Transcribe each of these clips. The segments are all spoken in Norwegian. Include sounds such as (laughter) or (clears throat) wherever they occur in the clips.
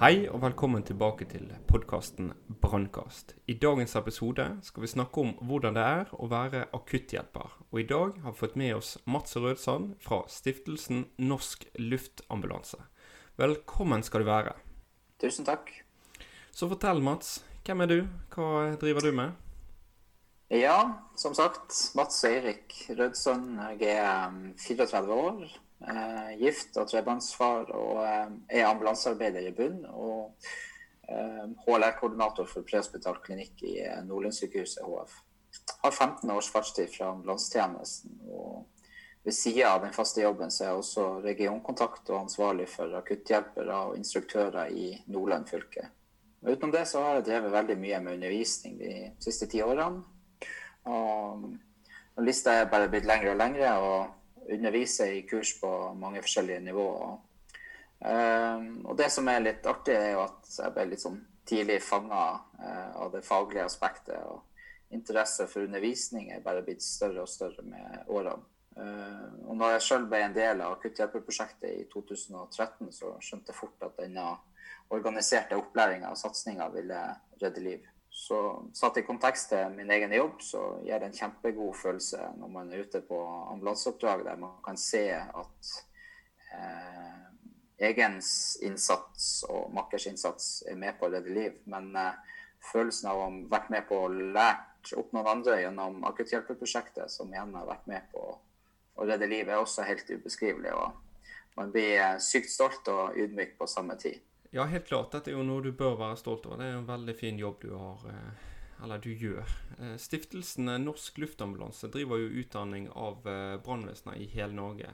Hei og velkommen tilbake til podkasten Brannkast. I dagens episode skal vi snakke om hvordan det er å være akutthjelper. Og i dag har vi fått med oss Mats Rødsand fra stiftelsen Norsk Luftambulanse. Velkommen skal du være. Tusen takk. Så fortell, Mats. Hvem er du? Hva driver du med? Ja, som sagt. Mats Eirik Rødsand. Jeg er 34 um, år Eh, gift og trebarnsfar og eh, er ambulansearbeider i bunn. Og eh, HLR-koordinator for prehospital klinikk i Nordlandssykehuset HF. Har 15 års fartstid fra ambulansetjenesten. og ved sida av den faste jobben så er jeg også regionkontakt og ansvarlig for akutthjelpere og instruktører i Nordland fylke. Utenom det så har jeg drevet veldig mye med undervisning de siste ti årene. Og lista er bare blitt lengre og lengre. og underviser i kurs på mange forskjellige nivåer. Um, og det som er litt artig, er jo at jeg ble litt sånn tidlig fanga uh, av det faglige aspektet. Og interesse for undervisning er bare blitt større og større med årene. Uh, og når jeg sjøl ble en del av akutthjelperprosjektet i 2013, så skjønte jeg fort at denne organiserte opplæringa og satsinga ville redde liv. Så satt i kontekst til min egen jobb, så gir det en kjempegod følelse når man er ute på ambulanseoppdrag der man kan se at eh, egens innsats og makkers innsats er med på å redde liv. Men eh, følelsen av å ha vært med på å lært opp noen andre gjennom akutthjelperprosjektet, som igjen har vært med på å redde liv, er også helt ubeskrivelig. Og man blir eh, sykt stolt og ydmyk på samme tid. Ja, helt klart. Dette er jo noe du bør være stolt over. Det er en veldig fin jobb du har, eh, eller du gjør. Eh, stiftelsen Norsk Luftambulanse driver jo utdanning av brannvesener i hele Norge.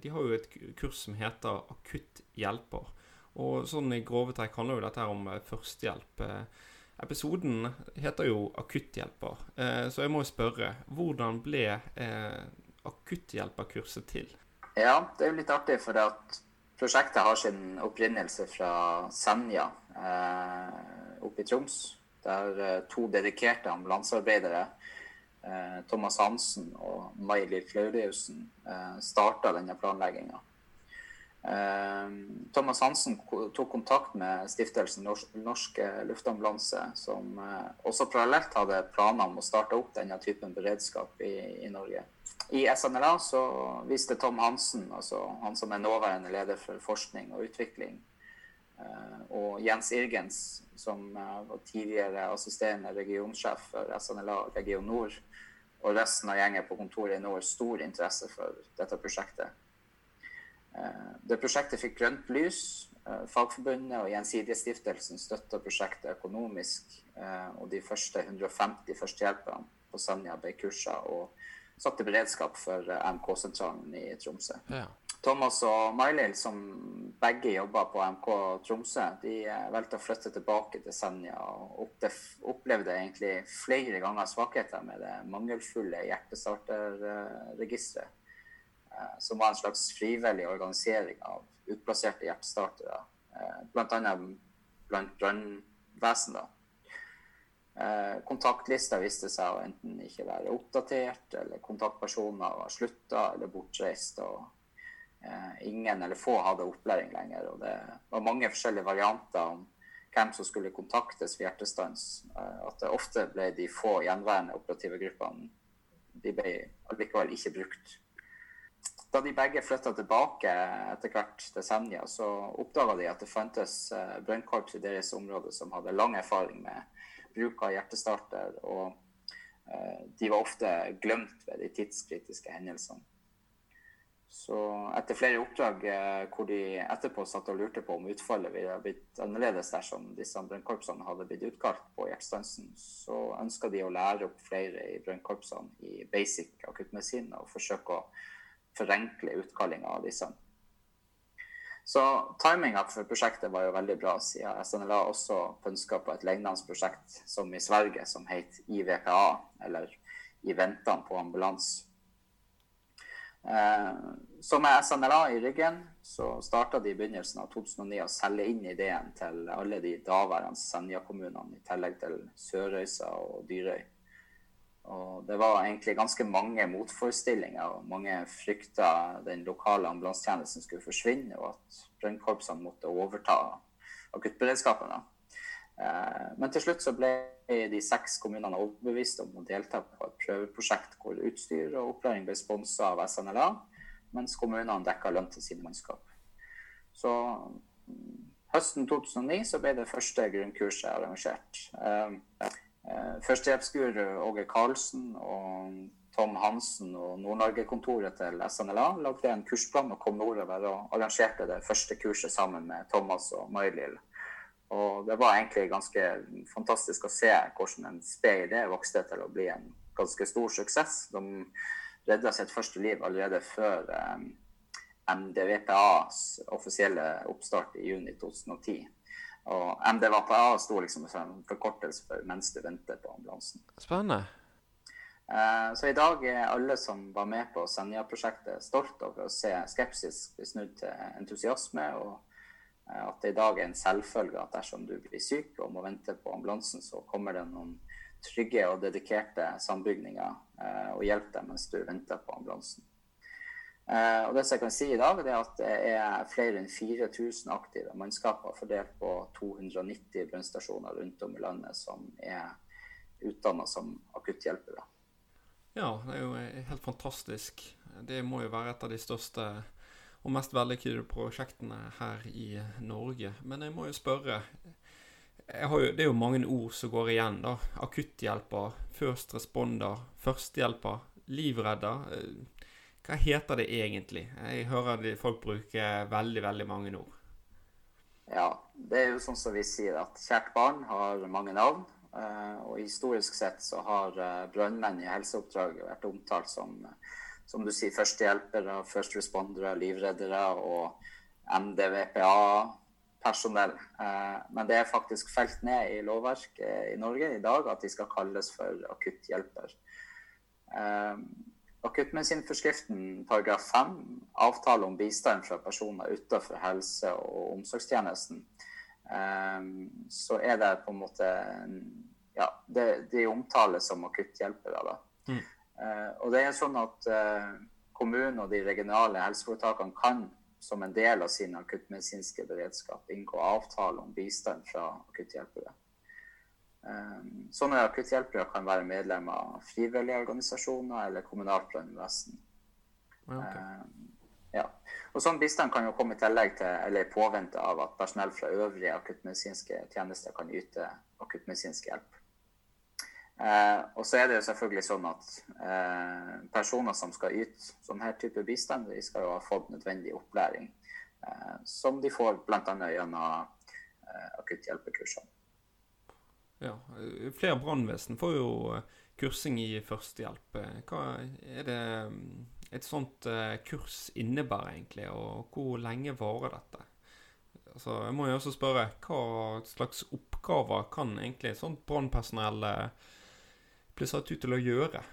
De har jo et kurs som heter Akutthjelper. Og sånn i grove trekk handler jo dette her om førstehjelp. Episoden heter jo Akutthjelper, så jeg må jo spørre. Hvordan ble akutthjelperkurset til? Ja, det er jo litt artig, for at Prosjektet har sin opprinnelse fra Senja eh, oppe i Troms. Der eh, to dedikerte ambulansearbeidere, eh, Thomas Hansen og May-Lill Klauriussen, eh, starta denne planlegginga. Eh, Thomas Hansen tok kontakt med stiftelsen Norsk Luftambulanse, som eh, også parallelt hadde planer om å starte opp denne typen beredskap i, i Norge. I SNLA så viste Tom Hansen, altså han som er nåværende leder for forskning og utvikling, eh, og Jens Irgens, som eh, var tidligere assisterende regionsjef for SNLA Region Nord, og resten av gjengen på kontoret i nord, stor interesse for dette prosjektet. Eh, det prosjektet fikk grønt lys. Fagforbundet og Gjensidigestiftelsen støtta prosjektet økonomisk. Og de første 150 førstehjelperne på Sanja ble kursa satt i beredskap for eh, MK-sentralen i Tromsø. Ja. Thomas og Mailil, som begge jobba på MK Tromsø, de eh, valgte å flytte tilbake til Senja og opplevde egentlig flere ganger svakheter med det mangelfulle hjertestarterregisteret, eh, som var en slags frivillig organisering av utplasserte hjertestartere, bl.a. blant brannvesenet. Eh, kontaktlista viste seg å enten ikke være oppdatert, eller kontaktpersoner var slutta eller bortreist. og eh, Ingen eller få hadde opplæring lenger. og Det var mange forskjellige varianter om hvem som skulle kontaktes ved hjertestans. Eh, at det ofte ble de få gjenværende operative gruppene de ble allikevel ikke brukt. Da de begge flytta tilbake etter hvert til Senja, så oppdaga de at det fantes eh, brønnkorps i deres område som hadde lang erfaring med bruk av hjertestarter. Og eh, de var ofte glemt ved de tidskritiske hendelsene. Så etter flere oppdrag eh, hvor de etterpå satt og lurte på om utfallet ville blitt annerledes dersom disse brønnkorpsene hadde blitt utkalt på hjertestansen, så ønska de å lære opp flere i brønnkorpsene i basic akuttmedisin og forsøke å forenkle utkallinga av disse. Så timinga for prosjektet var jo veldig bra, siden SNLA også pønska på et lignende prosjekt som i Sverige, som het IVPA, eller I ventene på ambulanse. Eh, så med SNLA i ryggen så starta de i begynnelsen av 2009 å selge inn ideen til alle de daværende Senja-kommunene, i tillegg til Sørøysa og Dyrøy. Og det var egentlig ganske mange motforestillinger, og mange frykta den lokale ambulansetjenesten skulle forsvinne, og at brønnkorpsene måtte overta akuttberedskapen. Eh, men til slutt så ble de seks kommunene overbevist om å delta på et prøveprosjekt hvor utstyr og opplæring ble sponsa av SNLA, mens kommunene dekka lønn til sine mannskap. Så mm, høsten 2009 så ble det første grunnkurset arrangert. Eh, eh, Førstehjelpsguru Åge Karlsen og Tom Hansen og Nord-Norge-kontoret til SNLA lagde en kursplan og kom nordover og arrangerte det første kurset sammen med Thomas og May-Lill. Og det var egentlig ganske fantastisk å se hvordan en sped idé vokste til å bli en ganske stor suksess. De redda sitt første liv allerede før eh, MDVPAs offisielle oppstart i juni 2010. Og MDVPA sto liksom som en forkortelse for 'mens du venter på ambulansen'. Spennende. Eh, så i dag er alle som var med på Senja-prosjektet, stolt over å se skepsis bli snudd til entusiasme. og Eh, at det i dag er en selvfølge at dersom du blir syk og må vente på ambulansen, så kommer det noen trygge og dedikerte sambygninger eh, og hjelper deg mens du venter på ambulansen. Eh, og det som jeg kan si i dag, er at det er flere enn 4000 aktive mannskaper fordelt på 290 brannstasjoner rundt om i landet som er utdanna som akutthjelpere. Ja, det er jo helt fantastisk. Det må jo være et av de største og mest vellykkede prosjektene her i Norge. Men jeg må jo spørre jo, Det er jo mange ord som går igjen, da. Akutthjelper, first responder, førstehjelper, livredder. Hva heter det egentlig? Jeg hører folk bruke veldig, veldig mange ord. Ja, det er jo sånn som vi sier at kjært barn har mange navn. Eh, og historisk sett så har brønnmenn brannmenn i helseoppdrag vært omtalt som som du sier, førstehjelpere, first respondere, livreddere og MDVPA-personell. Eh, men det er faktisk felt ned i lovverket i Norge i dag at de skal kalles for akutthjelper. Akuttmedisinforskriften paragraf 5 avtale om bistand fra personer utenfor helse- og omsorgstjenesten. Eh, så er det på en måte Ja, det, de omtales som akutthjelpere. da. Mm. Eh, og det er sånn at eh, kommunen og de regionale helseforetakene kan som en del av sin akuttmedisinske beredskap inngå avtale om bistand fra akutthjelpere. Eh, sånne akutthjelpere kan være medlemmer av frivillige organisasjoner eller kommunalt brannvesen. Okay. Ja. Og Sånn bistand kan jo komme i tillegg til, eller i påvente av at personell fra øvrige akuttmedisinske tjenester kan yte akuttmedisinsk hjelp. Eh, og så er det jo selvfølgelig sånn at eh, personer som skal yte sånn her type bistand, de skal jo ha fått nødvendig opplæring. Eh, som de får bl.a. gjennom eh, akutthjelpekursene. Ja, flere brannvesen får jo eh, kursing i førstehjelp. Hva er det mm, et sånt eh, kurs innebærer egentlig, og hvor lenge varer dette? Altså, jeg må jo også spørre, Hva slags oppgaver kan egentlig sånt brannpersonell bli satt ut til å gjøre?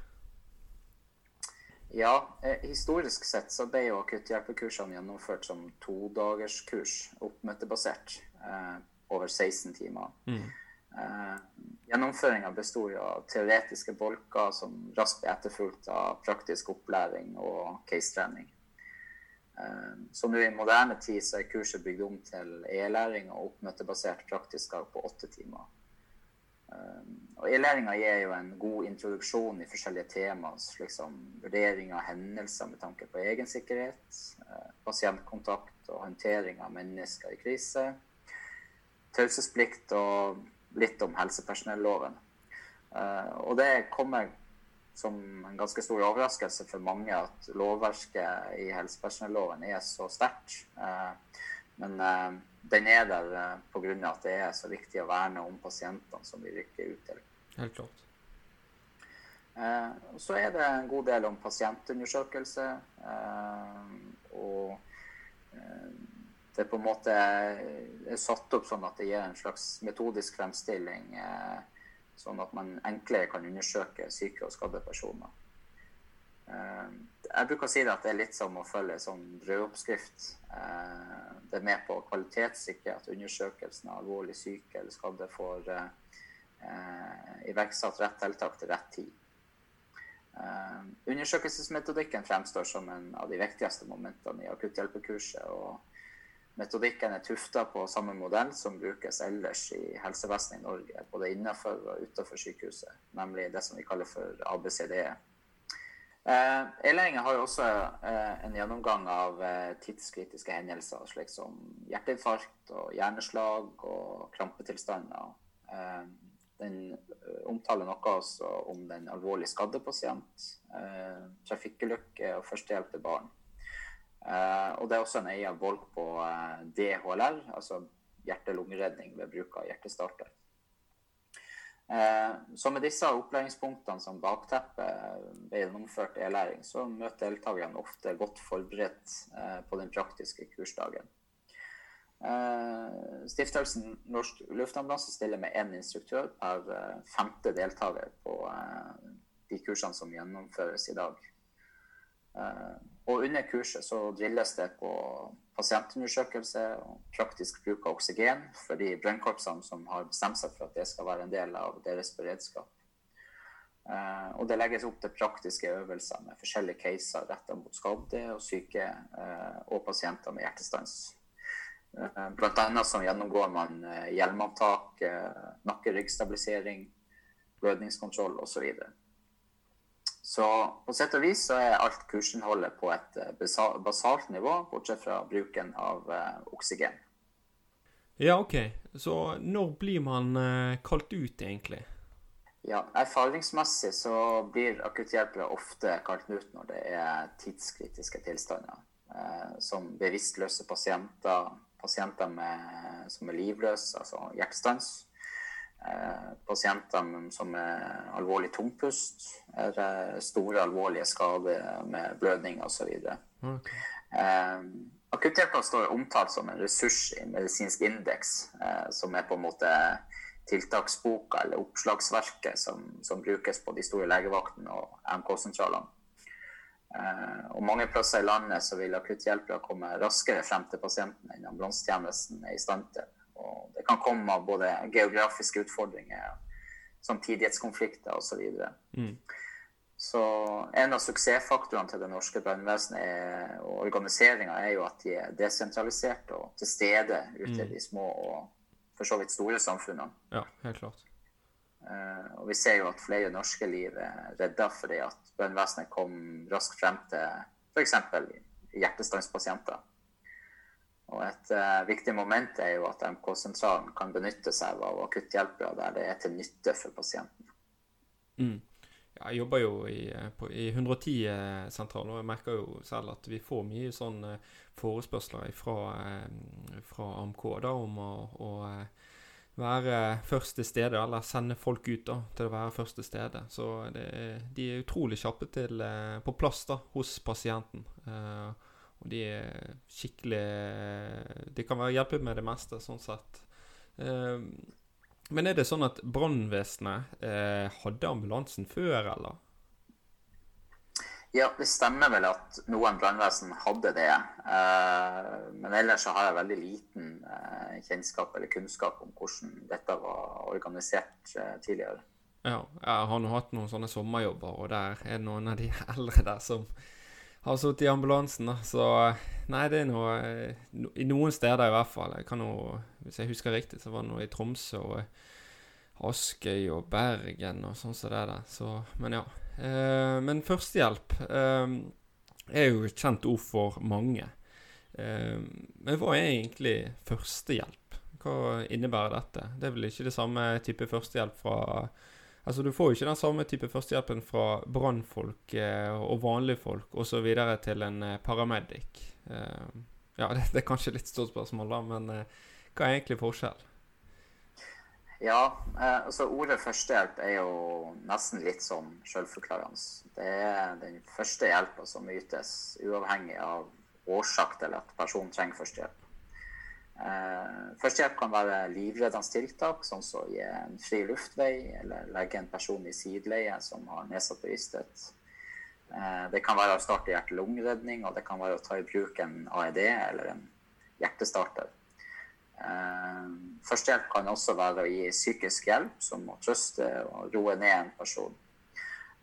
Ja, eh, historisk sett så ble jo akutthjelpekursene gjennomført som todagerskurs, oppmøtebasert, eh, over 16 timer. Mm. Eh, Gjennomføringa besto av teoretiske bolker som raskt ble etterfulgt av praktisk opplæring og case-trening. Eh, så nå i moderne tid så er kurset bygd om til e-læring og oppmøtebasert praktisk på åtte timer. Um, og E-læringa gir jo en god introduksjon i forskjellige temaer, slik som vurdering av hendelser med tanke på egensikkerhet, uh, pasientkontakt og håndtering av mennesker i krise, taushetsplikt og litt om helsepersonelloven. Uh, og det kommer som en ganske stor overraskelse for mange at lovverket i helsepersonelloven er så sterkt. Uh, men den er der eh, pga. at det er så viktig å verne om pasientene som vi rykker ut til. Helt klart. Så er det en god del om pasientundersøkelse. Og det på en måte er satt opp sånn at det gir en slags metodisk fremstilling, eh, sånn at man enklere kan undersøke syke og skadde personer. Eh, jeg bruker å si at det er litt som å følge sånn brødoppskrift. Eh, det er med på å kvalitetssikre at undersøkelsen av alvorlig syke eller skadde får iverksatt rett tiltak til rett tid. Undersøkelsesmetodikken fremstår som en av de viktigste momentene i akutthjelpekurset. og Metodikken er tufta på samme modell som brukes ellers i helsevesenet i Norge, både innenfor og utenfor sykehuset, nemlig det som vi kaller for ABCD. Eh, E-læringa har jo også eh, en gjennomgang av eh, tidskritiske hendelser, slik som hjerteinfarkt og hjerneslag og krampetilstander. Eh, den eh, omtaler noe også om den alvorlig skadde pasient, eh, trafikkulykke og førstehjelp til barn. Uh, og det er også en egen bolk på eh, DHLR, altså hjerte-lungeredning ved bruk av hjertestarter. Uh, så med disse opplæringspunktene som bakteppe ved gjennomført e-læring, så møter deltakerne ofte godt forberedt på den praktiske kursdagen. Stiftelsen Norsk Luftambulanse stiller med én instruktør per femte deltaker på de kursene som gjennomføres i dag. Og under kurset så drilles det på pasientundersøkelse og praktisk bruk av oksygen for de brønnkorpsene som har bestemt seg for at det skal være en del av deres beredskap. Uh, og det legges opp til praktiske øvelser med forskjellige caser retta mot skadde og syke uh, og pasienter med hjertestans. Uh, blant annet så gjennomgår man hjelmavtak, nakke-ryggstabilisering, blødningskontroll osv. Så på sett og vis så er alt kursinnholdet på et eh, basalt nivå, bortsett fra bruken av uh, oksygen. Ja, OK. Så når blir man uh, kalt ut, egentlig? Ja, Erfaringsmessig så blir akutthjelpere ofte kalt ut når det er tidskritiske tilstander. Som bevisstløse pasienter, pasienter med, som er livløse, altså hjertestans Eh, pasienter som er alvorlig tungpust, eller store alvorlige skader med blødning osv. Okay. Eh, Akutthjelpa står omtalt som en ressurs i medisinsk indeks, eh, som er på en måte tiltaksboka eller oppslagsverket som, som brukes på de store legevaktene og MK-sentralene. Eh, og mange plasser i landet så vil akutthjelpere komme raskere frem til pasienten enn ambulansetjenesten er i stand til. Og det kan komme av både geografiske utfordringer, samtidighetskonflikter osv. Så, mm. så en av suksessfaktorene til det norske brannvesenet og organiseringa er jo at de er desentraliserte og til stede ute i mm. de små og for så vidt store samfunnene. Ja, helt klart. Uh, og vi ser jo at flere norske liv er redda fordi at brannvesenet kom raskt frem til f.eks. hjertestanspasienter. Og et uh, viktig moment er jo at MK-sentralen kan benytte seg av akutthjelpere der det er til nytte for pasienten. Mm. Ja, jeg jobber jo i, eh, i 110-sentralen, og jeg merker jo selv at vi får mye sånn uh, forespørsler fra, fra AMK da, om å, å være først til stede, eller sende folk ut da, til å være først til stede. Så det, de er utrolig kjappe til, på plass da, hos pasienten. Uh, og de er skikkelig De kan være hjelpe med det meste, sånn sett. Eh, men er det sånn at brannvesenet eh, hadde ambulansen før, eller? Ja, det stemmer vel at noen brannvesen hadde det. Eh, men ellers så har jeg veldig liten eh, kjennskap eller kunnskap om hvordan dette var organisert eh, tidligere. Ja, jeg har nå hatt noen sånne sommerjobber, og der er noen av de (laughs) eldre der som har sittet i ambulansen. Så nei, det er noe no, I noen steder i hvert fall. Jeg kan noe, Hvis jeg husker riktig, så var det noe i Tromsø og Askøy og Bergen og sånn som det der. Så, men ja. Eh, men førstehjelp eh, er jo et kjent ord for mange. Eh, men hva er egentlig førstehjelp? Hva innebærer dette? Det er vel ikke det samme type førstehjelp fra Altså, du får jo ikke den samme type førstehjelpen fra brannfolk eh, og vanlige folk osv. til en eh, paramedic. Eh, ja, (laughs) det, det, er kanskje litt stort spørsmål, da, men eh, hva er egentlig forskjell? Ja, eh, altså ordet førstehjelp er jo nesten litt sånn selvforklarende. Det er den første hjelpa som ytes, uavhengig av årsak til at personen trenger førstehjelp. Eh, førstehjelp kan være livreddende tiltak, sånn som å gi en fri luftvei eller legge en person i sideleie som har nedsatt bevissthet. Eh, det kan være å starte hjerte-lungeredning, og det kan være å ta i bruk en AED eller en hjertestarter. Eh, førstehjelp kan også være å gi psykisk hjelp, som å trøste og roe ned en person.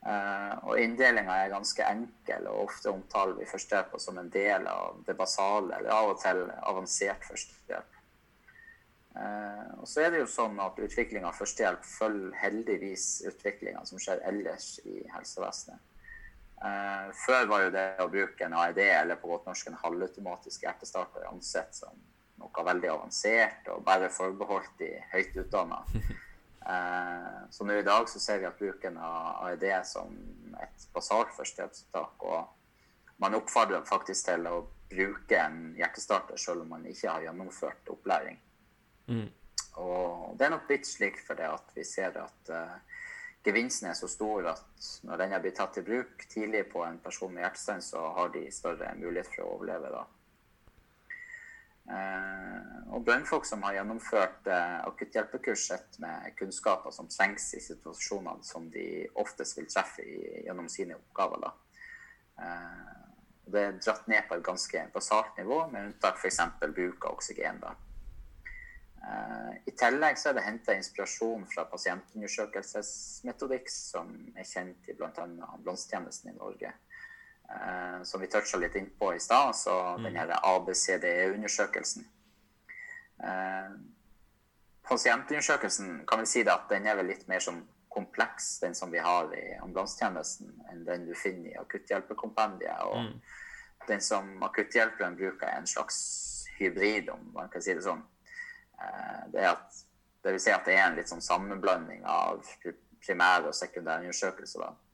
Uh, og Inndelinga er ganske enkel, og ofte omtaler vi førstehjelp som en del av det basale, eller av og til avansert førstehjelp. Uh, og så er det jo sånn at Utvikling av førstehjelp følger heldigvis utviklinga som skjer ellers i helsevesenet. Uh, før var jo det å bruke en AED, eller på godt norsk en halvautomatisk hjertestarter, ansett som noe veldig avansert og bare forbeholdt de høyt utdanna. (laughs) Eh, så nå i dag så ser vi at bruken av AED som et basalt førstehjelpstiltak. Og man oppfordrer faktisk til å bruke en hjertestarter selv om man ikke har gjennomført opplæring. Mm. Og det er nok blitt slik fordi at vi ser at uh, gevinsten er så stor at når den er blitt tatt i bruk tidlig på en person med hjertestans, så har de større mulighet for å overleve da. Eh, og brannfolk som har gjennomført akutthjelpekurset med kunnskaper som trengs i situasjonene som de oftest vil treffe gjennom sine oppgaver. Eh, det er dratt ned på et ganske basalt nivå, med unntak f.eks. bruk av oksygen. Da. I tillegg så er det henta inspirasjon fra pasientundersøkelsesmetodikk som er kjent i bl.a. ambulansetjenesten i Norge. Uh, som vi toucha litt inn på i stad, så mm. den ABCDE-undersøkelsen. Eh, pasientundersøkelsen kan vi si det at den er vel litt mer som kompleks, den som vi har i ambulansetjenesten, enn den du finner i akutthjelperkompendiet. Og mm. den som akutthjelperen bruker, er en slags hybrid, om man kan si det sånn. Eh, det, at, det vil si at det er en litt sånn sammenblanding av primære og sekundære undersøkelser. da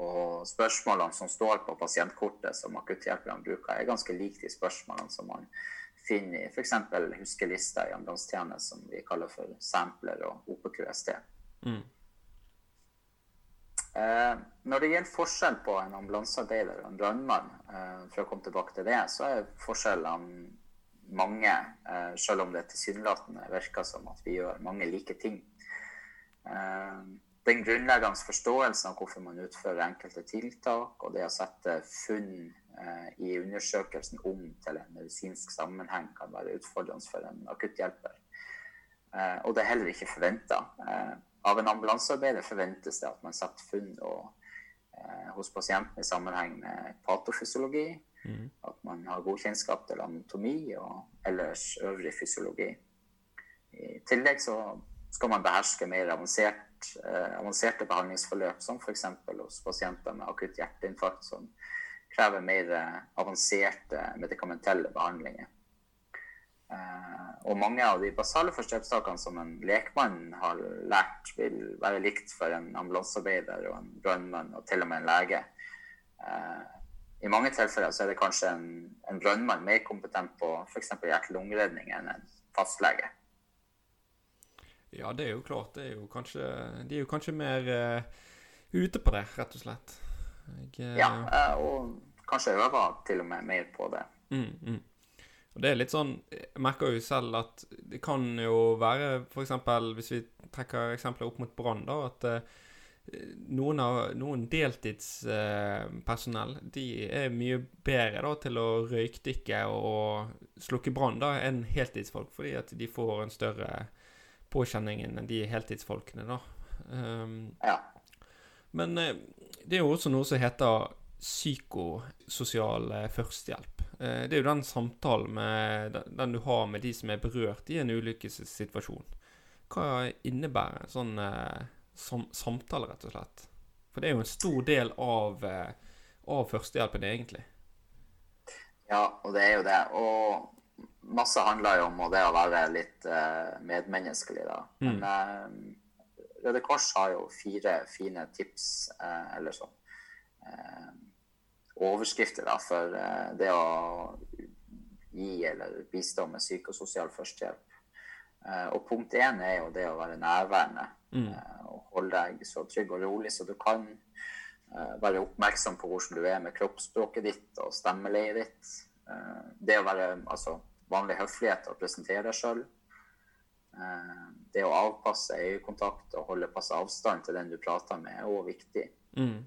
og spørsmålene som står på pasientkortet som akutthjelperne bruker, er ganske like de spørsmålene som man finner i f.eks. huskelista i ambulansetjenesten, som vi kaller for sampler og OPQST. Mm. Eh, når det gjelder forskjell på en ambulansearbeider og en brannmann, eh, for å komme tilbake til det, så er forskjellene mange, eh, selv om det tilsynelatende virker som at vi gjør mange like ting. Eh, den grunnleggende forståelsen av hvorfor man utfører enkelte tiltak, og det å sette funn eh, i undersøkelsen om til en medisinsk sammenheng, kan være utfordrende for en akutthjelper. Eh, og det er heller ikke forventa. Eh, av en ambulansearbeider forventes det at man setter funn og, eh, hos pasienten i sammenheng med patofysiologi, mm. at man har god kjennskap til anatomi og ellers øvrig fysiologi. I tillegg så skal man beherske mer avansert eh, avanserte behandlingsforløp, som f.eks. hos pasienter med akutt hjerteinfarkt, som krever mer eh, avanserte medikamentelle behandlinger. Eh, og mange av de basale førstehjelpstakene som en lekmann har lært, vil være likt for en ambulansearbeider og en brannmann og til og med en lege. I mange tilfeller så er det kanskje en, en brannmann mer kompetent på f.eks. hjerte-lungeredning enn en fastlege. Ja, det er jo klart. Det er jo kanskje, de er jo kanskje mer uh, ute på det, rett og slett. Jeg, uh, ja, uh, og kanskje øver til og med mer på det. Mm, mm. Og det er litt sånn Jeg merker jo selv at det kan jo være, f.eks. hvis vi trekker eksempler opp mot brann, da, at noen, av, noen deltidspersonell de er mye bedre da, til å røykdykke og slukke brann enn heltidsfolk, fordi at de får en større påkjenningen enn de heltidsfolkene, da. Um, ja. Men uh, det er jo også noe som heter psykososial uh, førstehjelp. Uh, det er jo den samtalen med, den du har med de som er berørt i en ulykkessituasjon. Hva innebærer en sånn sam samtale, rett og slett? For det er jo en stor del av, av førstehjelpen, egentlig. Ja, og det er jo det. Og masse handler jo om det å være litt uh, medmenneskelig, da. Mm. Men uh, Røde Kors har jo fire fine tips, uh, eller sånn overskrifter, da, for det å gi eller bistå med psykososial førstehjelp. og punkt én er jo det å være nærværende. Mm. og holde deg så trygg og rolig så du kan. være oppmerksom på hvordan du er med kroppsspråket ditt og stemmeleiet ditt. det å være altså vanlig høflighet å presentere deg sjøl. Eh, det å avpasse øyekontakt og holde passe avstand til den du prater med, er òg viktig. Mm.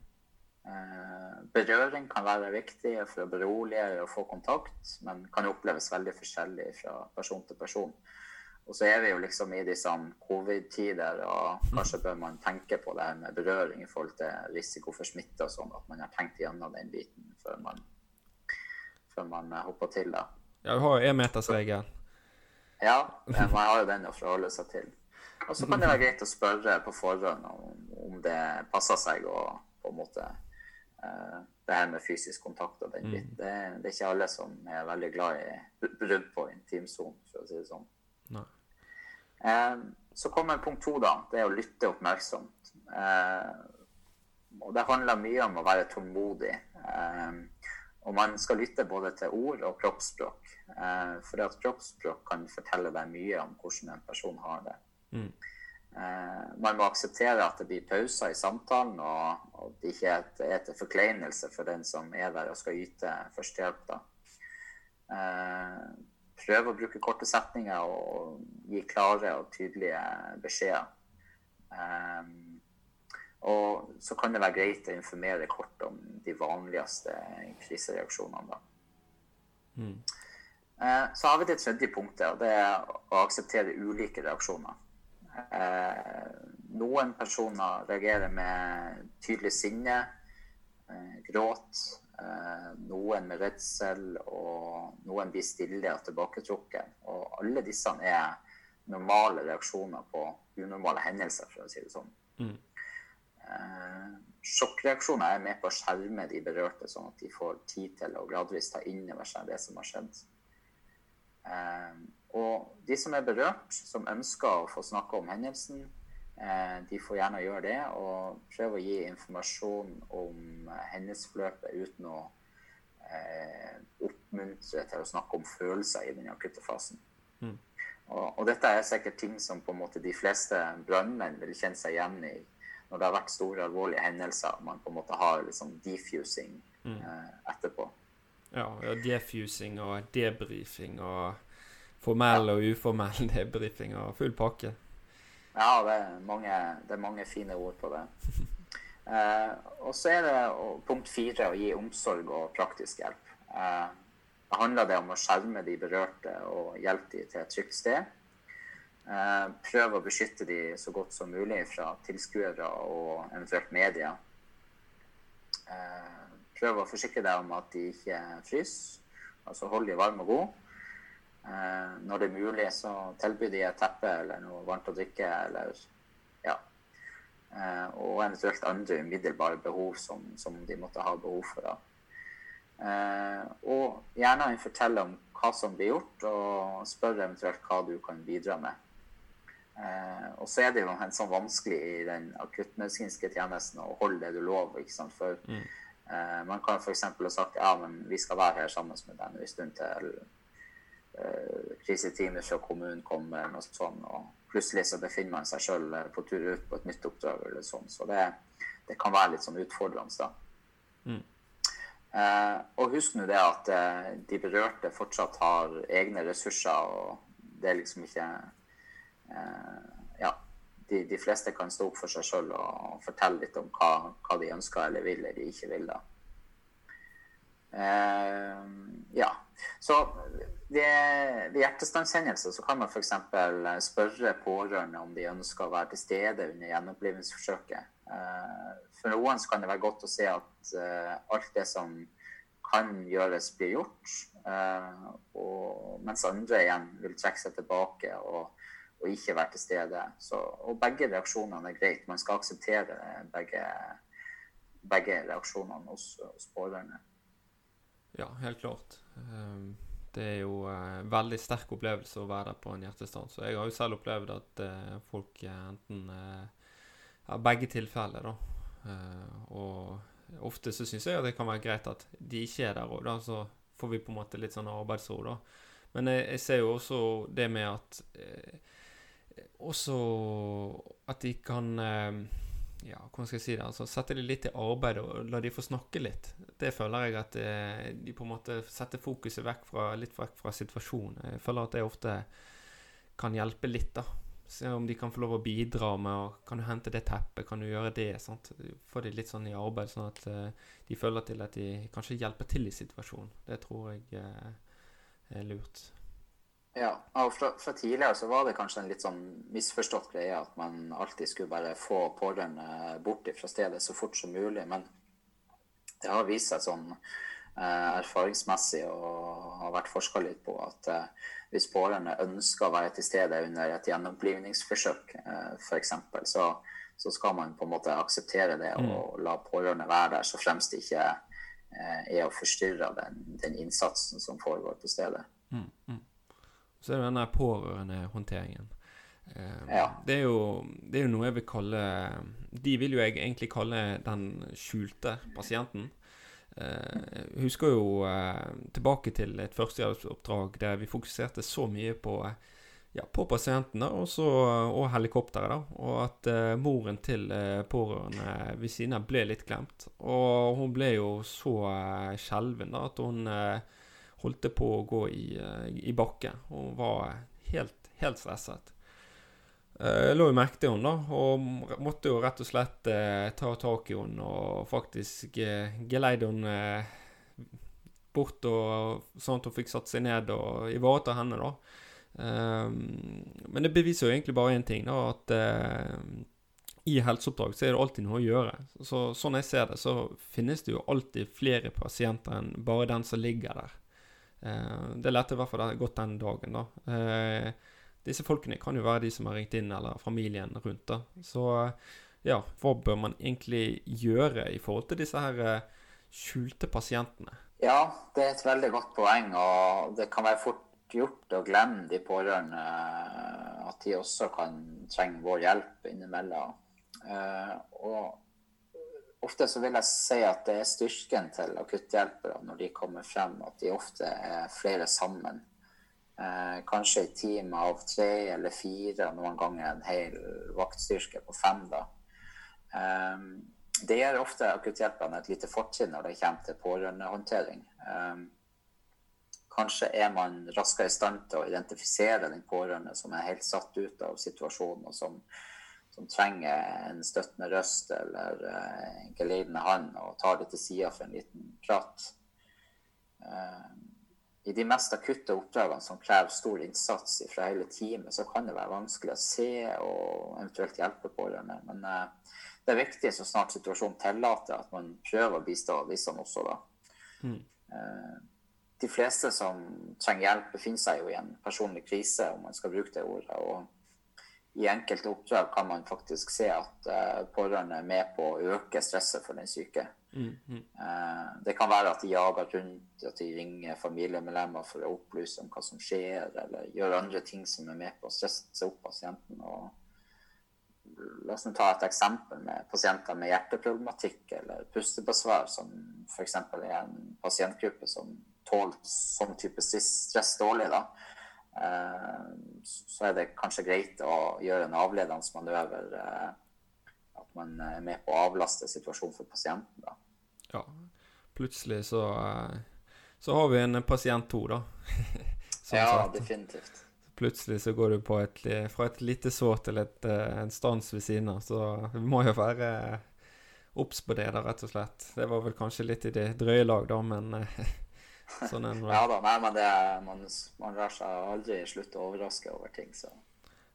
Eh, berøring kan være viktig for å berolige og få kontakt, men kan oppleves veldig forskjellig fra person til person. Og så er vi jo liksom i disse covid-tider, og kanskje bør man tenke på det her med berøring i forhold til risiko for smitte og sånn, at man har tenkt gjennom den biten før man, før man hopper til det. Ja, du har jo énmetersregelen. Ja, man har jo den å forholde seg til. Og så kan det være greit å spørre på forhånd om, om det passer seg å på en måte uh, det her med fysisk kontakt og den biten. Det, det, er ikke alle som er veldig glad i brudd på intimsonen, for å si det sånn. Uh, så kommer punkt to, da. Det er å lytte oppmerksomt. Uh, og det handler mye om å være tålmodig. og man skal lytte både til ord og kroppsspråk. Uh, for at kroppsspråk kan fortelle deg mye om hvordan en person har det. Mm. Eh, man må akseptere at det blir pauser i samtalen, og, og det ikke er til forkleinelse for den som er der og skal yte førstehjelp. Uh, prøv å bruke korte setninger og gi klare og tydelige beskjeder. Um, og så kan det være greit å informere kort om de vanligste krisereaksjonene. Mm. Eh, så har vi det tredje punktet, og det er å akseptere ulike reaksjoner. Eh, noen personer reagerer med tydelig sinne, eh, gråt. Noen med redsel, og noen blir stille og tilbaketrukket. Og alle disse er normale reaksjoner på unormale hendelser, for å si det sånn. Mm. Sjokkreaksjoner er med på å skjerme de berørte, sånn at de får tid til å gradvis ta inn over seg det som har skjedd. Eh, og de som er berørt, som ønsker å få snakke om hendelsen, eh, de får gjerne gjøre det, og prøve å gi informasjon om hendelsesforløpet uten å eh, oppmuntre til å snakke om følelser i den akutte fasen. Mm. Og, og, dette er sikkert ting som på en måte de fleste brannmenn vil kjenne seg igjen i når det har vært store, alvorlige hendelser. Man på en måte har liksom defusing mm. eh, etterpå. Ja, defusing og debrifing og formell og uformell (laughs) debrifing og full pakke. Ja, det er mange, det er mange fine ord på det. (laughs) Eh, og så er det punkt fire å gi omsorg og praktisk hjelp. Eh, det handler det om å skjerme de berørte og hjelpe dem til et trygt sted. Eh, prøve å beskytte dem så godt som mulig fra tilskuere og eventuelt media. Eh, prøve å forsikre deg om at de ikke fryser. Altså hold de varme og gode. Eh, når det er mulig, så tilby de et teppe eller noe varmt å drikke. eller ja. Eh, og eventuelt andre umiddelbare behov som, som, de måtte ha behov for. Eh, og gjerne fortelle om hva som blir gjort, og spør eventuelt hva du kan bidra med. Eh, og så er det jo sånn vanskelig i den akuttmedisinske tjenesten å holde det du lover. ikke sant? For Mm. Eh, man kan f.eks. ha sagt ja, men vi skal være her sammen med dem en stund til eh, kriseteamet fra kommunen kommer, og sånn, og plutselig så befinner man seg sjøl på tur ut på et nytt oppdrag eller sånn. Så det, det kan være litt sånn utfordrende. da. Mm. Eh, og husk nå det at eh, de berørte fortsatt har egne ressurser, og det er liksom ikke eh, de, de, fleste kan stå opp for seg sjøl og fortelle litt om hva, hva, de ønsker eller vil eller ikke vil. da. Uh, ja. Så ved, ved hjertestanshendelser så kan man f.eks. spørre pårørende om de ønsker å være til stede under gjenopplivningsforsøket. Uh, for noen så kan det være godt å se at uh, alt det som kan gjøres, blir gjort. Og, mens andre igjen vil trekke seg tilbake og, og ikke være til stede. Så, og begge reaksjonene er greit. Man skal akseptere begge, begge reaksjonene hos, hos pårørende. Ja, helt klart. Um, det er jo en uh, veldig sterk opplevelse å være der på en hjertestans. Jeg har jo selv opplevd at folk enten ja, begge tilfeller, da. Og ofte så syns jeg at det kan være greit at de ikke er der òg, da. Så får vi på en måte litt sånn arbeidsro, da. Men jeg, jeg ser jo også det med at eh, Også at de kan eh, ja, hvordan skal jeg si det, altså sette de litt i arbeid og la de få snakke litt. Det føler jeg at eh, de på en måte setter fokuset vekk fra, litt vekk fra situasjonen. Jeg føler at det ofte kan hjelpe litt, da. Se om de kan få lov å bidra med og Kan du hente det teppet? Kan du gjøre det? sant? Få de litt sånn i arbeid, sånn at eh, de føler til at de kanskje hjelper til i situasjonen. Det tror jeg er lurt. Ja, og fra, fra, tidligere så var det kanskje en litt sånn misforstått greie at man alltid skulle bare få pårørende bort fra stedet så fort som mulig. Men det har vist seg sånn eh, erfaringsmessig og har vært forska litt på at eh, hvis pårørende ønsker å være til stede under et gjennomblivningsforsøk eh, f.eks., så, så skal man på en måte akseptere det og mm. la pårørende være der, så fremst det ikke eh, er å forstyrre den, den, innsatsen som foregår på stedet. Mm, mm. Så er det denne pårørendehåndteringen. Eh, ja. det, er jo, det er jo noe jeg vil kalle De vil jo jeg egentlig kalle den skjulte pasienten. Eh, jeg husker jo eh, tilbake til et førstehjelpsoppdrag der vi fokuserte så mye på, ja, på pasientene også, og helikopteret. da, Og at uh, moren til uh, pårørende ved siden av ble litt glemt. Og hun ble jo så uh, skjelven da, at hun uh, holdt på å gå i, eh, i bakke og var helt, helt stresset. Eh, jeg lå jo merke til henne, da, og måtte jo rett og slett eh, ta tak i henne og faktisk eh, geleide henne eh, bort, og, sånn at hun fikk satt seg ned og ivareta henne. da. Um, men det beviser jo egentlig bare én ting, da, at uh, i helseoppdrag så er det alltid noe å gjøre. Så, sånn jeg ser det, så finnes det jo alltid flere pasienter enn bare den som ligger der. Eh, det lærte i hvert fall godt den dagen, da. Eh, disse folkene kan jo være de som har ringt inn, eller familien rundt. da. Så ja, hva bør man egentlig gjøre i forhold til disse her eh, skjulte pasientene? Ja, det er et veldig godt poeng, og det kan være fort gjort å glemme de pårørende. At de også kan trenge vår hjelp innimellom. Og ofte så vil jeg si at det er styrken til akutthjelpere når de kommer frem, at de ofte er flere sammen. Eh, kanskje et team av tre eller fire, noen ganger en hel vaktstyrke på fem. da. Eh, det gir ofte akutthjelperne et lite fortrinn når det kommer til pårørendehåndtering. Eh, kanskje er man raskere i stand til å identifisere den pårørende som er helt satt ut av situasjonen, og som som trenger en støttende røst eller uh, en geleidende hånd, og tar det til sida for en liten prat. Uh, I de mest akutte oppdragene som krever stor innsats fra hele teamet, så kan det være vanskelig å se og eventuelt hjelpe pårørende. Men uh, det er viktig så snart situasjonen tillater, at man prøver å bistå disse også, da. Mm. de fleste som trenger hjelp, befinner seg jo i en personlig krise, om man skal bruke det ordet. og i enkelte oppdrag kan man faktisk se at uh, pårørende er med på å øke stresset for den syke. Mm, mm. Uh, det kan være at de jager rundt, at de ringer familiemedlemmer for å opplyse om hva som skjer, eller gjør andre ting som er med på å stresse opp pasienten. Og la oss ta et eksempel med pasienter med hjerteproblematikk eller pustebesvær, som f.eks. er en pasientgruppe som tåler sånn type stress dårlig. da Eh, så er det kanskje greit å gjøre en avledende manøver. Eh, at man er med på å avlaste situasjonen for pasienten. da. Ja, plutselig så, eh, så har vi en pasient to, da. (laughs) sånn ja, sagt. definitivt. Plutselig så går du på et, fra et lite sår til et, en stans ved siden av. Så vi må jo være obs på det, da, rett og slett. Det var vel kanskje litt i det drøye lag, da, men (laughs) (laughs) Sånn en, ja da, nei, men det, man, man lar seg aldri slutte å overraske over ting, så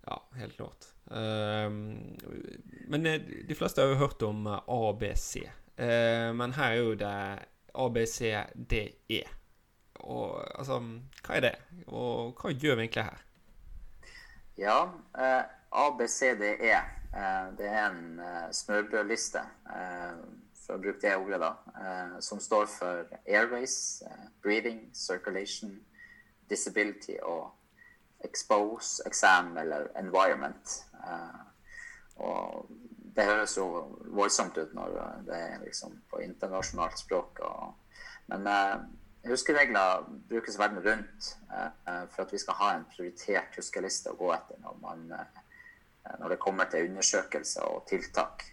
Ja, helt klart. Um, men eh, de fleste har jo hørt om eh, ABC. Uh, men her er jo det ABCDE. Og altså Hva er det? Og hva gjør vi egentlig her? Ja, uh, ABCDE, det er en smørbrødliste for å bruke det ordet, da, eh, som står for airways, eh, breathing, circulation, disability og expose, exam eller environment. Eh, og det høres jo voldsomt ut når det er liksom på internasjonalt språk. Og, men huskeregler brukes verden rundt for at vi skal ha en prioritert huskeliste å gå etter når, man, når det kommer til undersøkelser og tiltak.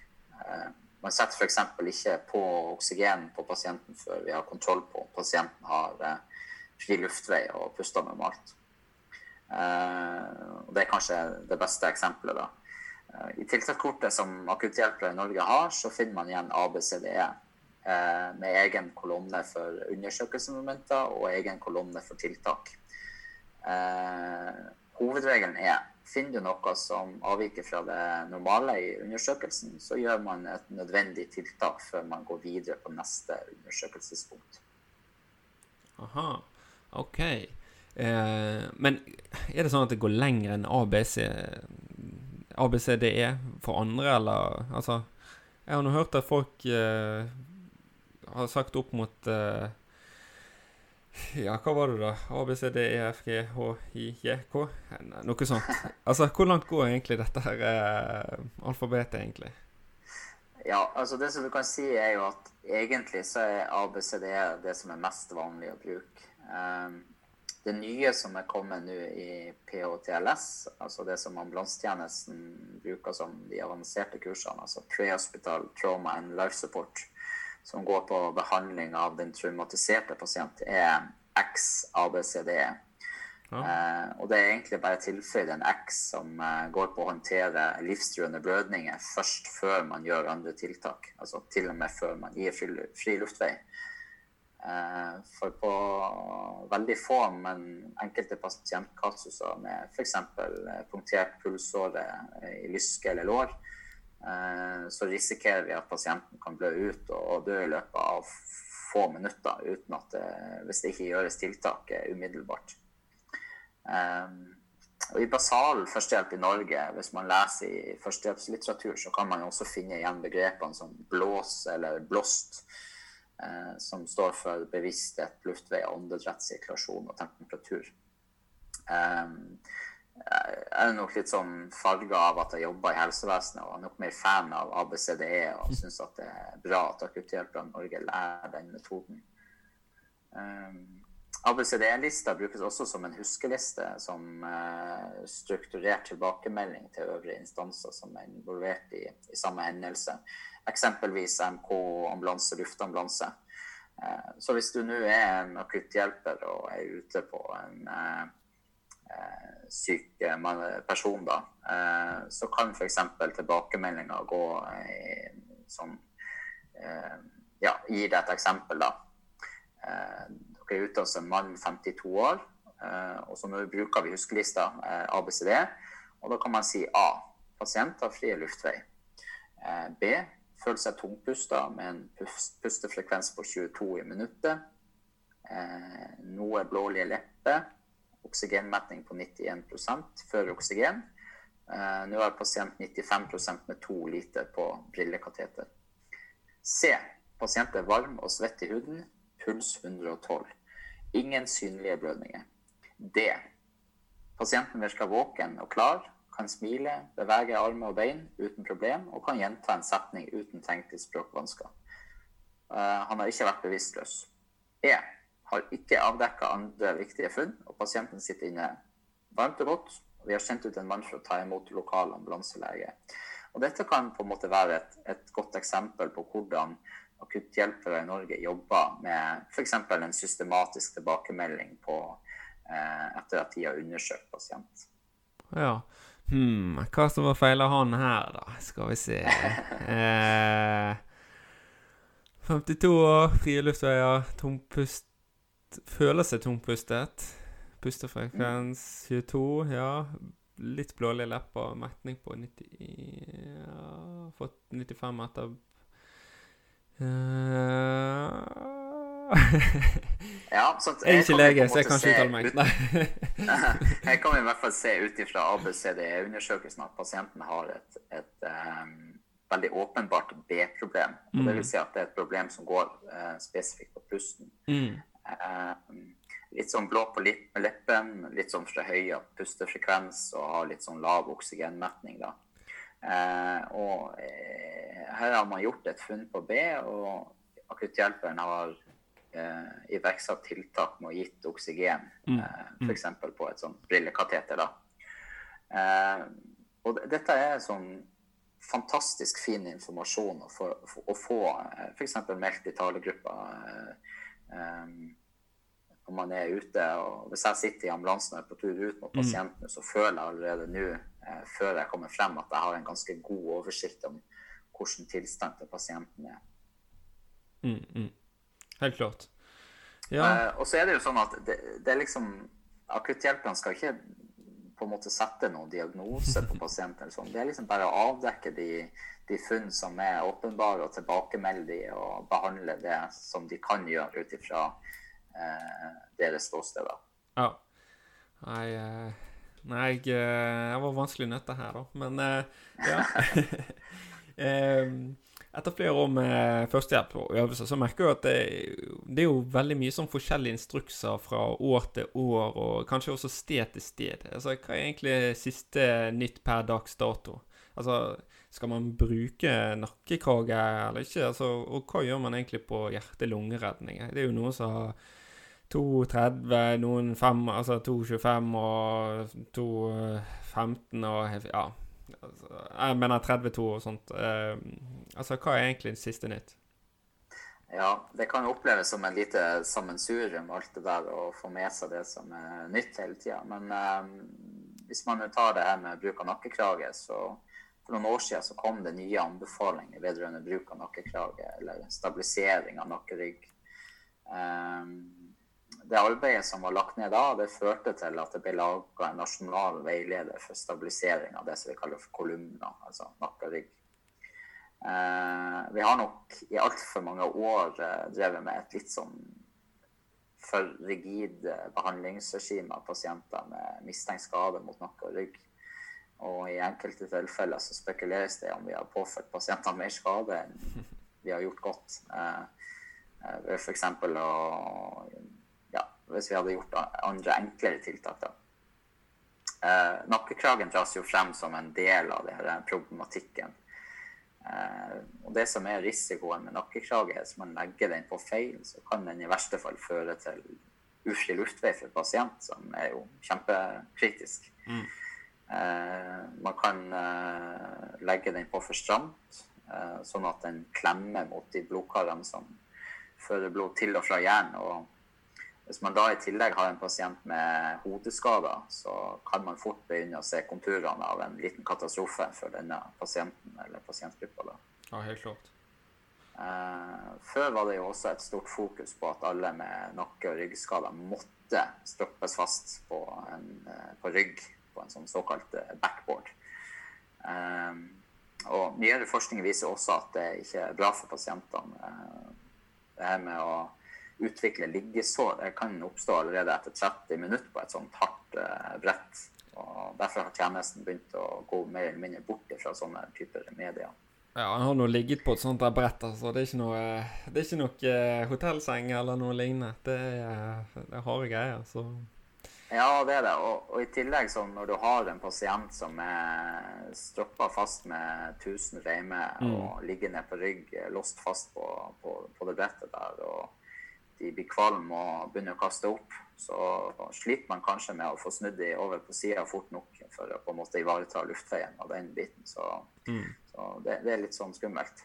Eh, man setter f.eks. ikke på oksygen på pasienten før vi har kontroll på om pasienten har eh, fri luftvei og puster normalt. malt. Det er kanskje det beste eksempelet. da. I tiltakskortet som akutthjelpere i Norge har, så finner man igjen ABCDE med egen kolonne for undersøkelsesmomenter og egen kolonne for tiltak. Hovedregelen er finner du noe som avviker fra det normale i undersøkelsen, så gjør man et nødvendig tiltak før man går videre på neste undersøkelsespunkt. Aha, OK. Eh, men er det sånn at det går lenger enn ABC, ABCDE for andre, eller altså Jeg har nå hørt at folk eh, har sagt opp mot eh, ja, hva var det, da? A, B, E, H, I, J, K? Noe sånt. Altså, hvor langt går egentlig dette her eh, alfabetet, egentlig? Ja, altså det som du kan si, er jo at egentlig så er A, B, C, D, E det som er mest vanlig å bruke. Um, det nye som er kommet nå i PHTLS, altså det som ambulansetjenesten bruker som de avanserte kursene, altså Prehospital Trauma and Life Support, som går på behandling av den traumatiserte pasient, er XABCDE. Ja. Eh, og det er egentlig bare tilføyd en X som eh, går på å håndtere livstruende blødninger først før man gjør andre tiltak. Altså til og med før man gir fri, fri luftvei. Eh, for på veldig få, men enkelte pasientkasuser med f.eks. punktert pulsåre i lyske eller lår, Eh, så risikerer vi at pasienten kan blø ut og dø i løpet av få minutter uten at det, hvis det ikke gjøres tiltak umiddelbart. Um, og I basal førstehjelp i Norge, hvis man leser i førstehjelpslitteratur, så kan man også finne igjen begrepene som blås eller blåst, eh, som står for bevissthet, luftvei, åndedrettssirkulasjon og temperatur. Um, jeg er nok litt sånn farga av at jeg jobber i helsevesenet og er nok mer fan av ABCDE og (laughs) syns at det er bra at akutthjelperne i Norge lærer den metoden. Um, ABCDE-lista brukes også som en huskeliste som uh, strukturert tilbakemelding til øvrige instanser som er involvert i, i samme hendelse. Eksempelvis MK, ambulanse, luftambulanse. Uh, så hvis du nå er en akutthjelper og er ute på en uh, syk eh, person, da, eh, så kan f.eks. tilbakemeldinga gå som Ja, gir deg et eksempel, da. Dere er ute hos en mann 52 år, og så bruker vi huskelista ABCD. Og da kan man si A. Pasient har fri luftvei. B. Føler seg tungpusta med en pustefrekvens på 22 i minuttet. Noe blålige lepper oksygenmetning på 91 før oksygen. Uh, Nå har pasient 95% med to liter på brillekateter. C. Pasient er varm og svett i huden. Puls 112. Ingen synlige blødninger. D. Pasienten virker våken og klar, kan smile, bevege armer og bein uten problem og kan gjenta en setning uten til språkvansker. Uh, han har ikke vært bevisstløs. E har ikke avdekka andre viktige funn, og pasienten sitter inne varmt og godt. Vi har sendt ut en mann for å ta imot lokal ambulanselege. Og dette kan på en måte være et, et godt eksempel på hvordan akutthjelpere i Norge jobber med f.eks. en systematisk tilbakemelding på eh, etter at de har undersøkt pasient. Ja. Hmm, hva som var feil av han her, da? Skal vi se (laughs) eh, 52 år, frie luftveier, tom pust føler seg tungpustet. Pustefrekvens 22, ja. Litt blålige lepper. Metning på 90 ja, Fått 95 etter uh, (laughs) ja, så jeg er ikke lege, så jeg kan ikke uttale meg. Nei. (laughs) jeg kan i hvert fall se ut ifra ABCD-undersøkelsen at pasienten har et, et um, veldig åpenbart B-problem. Mm. Vil si at det er et problem som går uh, spesifikt på pusten. Mm. Eh, litt sånn blå på leppen, litt sånn forhøya pustefrekvens og har litt sånn lav oksygenmetning. da. Eh, og eh, her har man gjort et funn på B, og akutthjelperen har eh, iverksatt tiltak med å gitt oksygen, mm. eh, f.eks. på et sånt brillekateter. da. Eh, og dette er sånn fantastisk fin informasjon å få, å få f.eks. meldt i talegruppa um, når man er ute. og Hvis jeg sitter i ambulansen og er på tur ut mot pasienten, mm. så føler jeg allerede nå, eh, før jeg kommer frem, at jeg har en ganske god oversikt om hvordan tilstand til pasienten er. Mm, mm. Helt klart. Ja. Eh, og så er det jo sånn at det, det er liksom Akutthjelperne skal ikke på en måte sette noen diagnose på (laughs) pasienten. Sånn. Det er liksom bare å avdekke de, de funn som er åpenbare, og tilbakemelde de og behandle det som de kan gjøre ut ifra eh, deres ståsted. Ja. Nei, eh, nei jeg, eh, jeg, var vanskelig nødt til her, da. Men eh, ja. (laughs) Etter flere år med førstehjelp og øvelser, så merker jeg at det, det, er jo veldig mye sånn forskjellige instrukser fra år til år, og kanskje også sted til sted. Altså, Hva er egentlig siste nytt per dags dato? Altså, skal man bruke nakkekrage eller ikke? Altså, og hva gjør man egentlig på hjerte-lungeredning? Det er jo noen som har 2,30, noen 5, altså 2,25 og 2,15 og ja. Altså, jeg mener 32 og sånt. Uh, altså, hva er egentlig det siste nytt? Ja, det kan jo oppleves som en lite sammensurium, alt det der, å få med seg det som er nytt hele tida. Men eh, hvis man tar det her med bruk av nakkekrage, så for noen år siden så kom det nye anbefalinger vedrørende bruk av nakkekrage, eller stabilisering av nakkerygg. Um, det arbeidet som var lagt ned da, det førte til at det ble laga en nasjonal veileder for stabilisering av det som vi kaller for kolumner, altså nakkerygg. og. Eh, vi har nok i altfor mange år eh, drevet med et litt sånn for rigid eh, behandlingsregime av pasienter med mistenkt skade mot nakke og rygg. Og i enkelte tilfeller så spekuleres det om vi har påført pasientene mer skade enn vi har gjort godt. Ved eh F.eks. å hvis vi hadde gjort andre enklere tiltak. da. Eh, nakkekragen dras jo frem som en del av denne problematikken. Eh, og Det som er risikoen med nakkekrage, er hvis man legger den på feil, så kan den i verste fall føre til ufri luftvei for pasient, som er jo kjempekritisk. Mm. Eh, man kan eh, legge den på for stramt, eh, sånn at den klemmer mot de blodkarene som fører blod til og fra hjernen. og hvis man da i tillegg har en pasient med hodeskader, så kan man fort begynne å se konturene av en liten katastrofe for denne pasienten eller pasientgruppa. Ja, helt klart. Eh, før var det jo også et stort fokus på at alle med nakke- og ryggskader måtte stoppes fast på, en, på, rygg på en sånn såkalt eh, backboard. Eh, og nyere forskning viser også at det ikke er bra for pasientene. Eh, det her med å utvikle liggesår det kan oppstå allerede etter 30 minutter på et sånt hardt uh, brett. og Derfor har tjenesten begynt å gå mer eller mindre bort fra sånne typer medier. Ja, han har nå ligget på et sånt der brett, altså. Det er ikke noe, det er ikke noe uh, hotellseng eller noe lignende. Det er, det er harde greier, så Ja, det er det. Og, og i tillegg, sånn når du har en pasient som er stroppa fast med 1000 reimer mm. og ligger ned på rygg, låst fast på, på, på det brettet der og de blir kvalm og begynner å kaste opp, så sliter man kanskje med å få snudd de over på sida fort nok for å på en måte ivareta luftveien og den biten. Så, mm. så det, det, er litt sånn skummelt.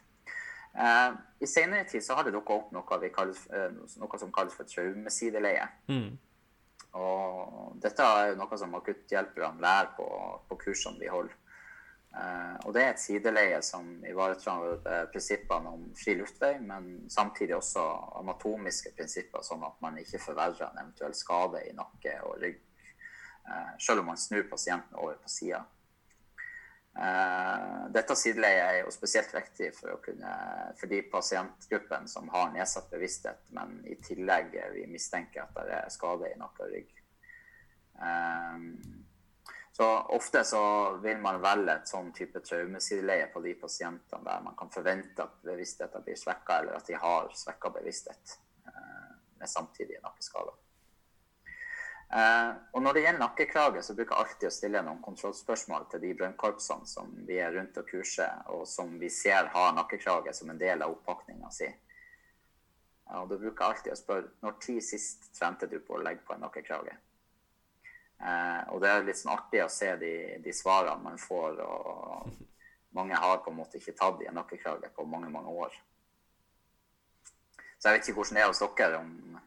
Eh, I senere tid så har det dukka opp noe, kalles, eh, noe, som kalles for traumesideleie. Mm. Og dette er jo noe som akutthjelperne lærer på, på kursene vi holder. Uh, og det er et sideleie som ivaretar uh, prinsippene om fri luftvei, men samtidig også anatomiske prinsipper, sånn at man ikke forverrer en eventuell skade i nakke og rygg, uh, selv om man snur pasienten over på sida. Dette sideleiet er jo spesielt viktig for, kunne, for de pasientgruppene som har nedsatt bevissthet, men i tillegg vi mistenker at det er skade i nakke og rygg. Så ofte så vil man velge et sånn type traumesideleie på de pasientene der man kan forvente at bevisstheten blir svekka, eller at de har svekka bevissthet eh, med samtidige nakkeskader. Eh, og når det gjelder nakkekrage, så bruker jeg alltid å stille noen kontrollspørsmål til de brønnkorpsene som vi er rundt og kurser, og som vi ser har nakkekrage som en del av oppakninga si. Og da bruker jeg alltid å spørre når tid sist trente du på å legge på en nakkekrage? Eh, og det er litt sånn artig å se de, de svarene man får. og mange har på en måte ikke tatt i en nakkekrage på mange, mange år. Så jeg vet ikke hvordan det er hos dere, om,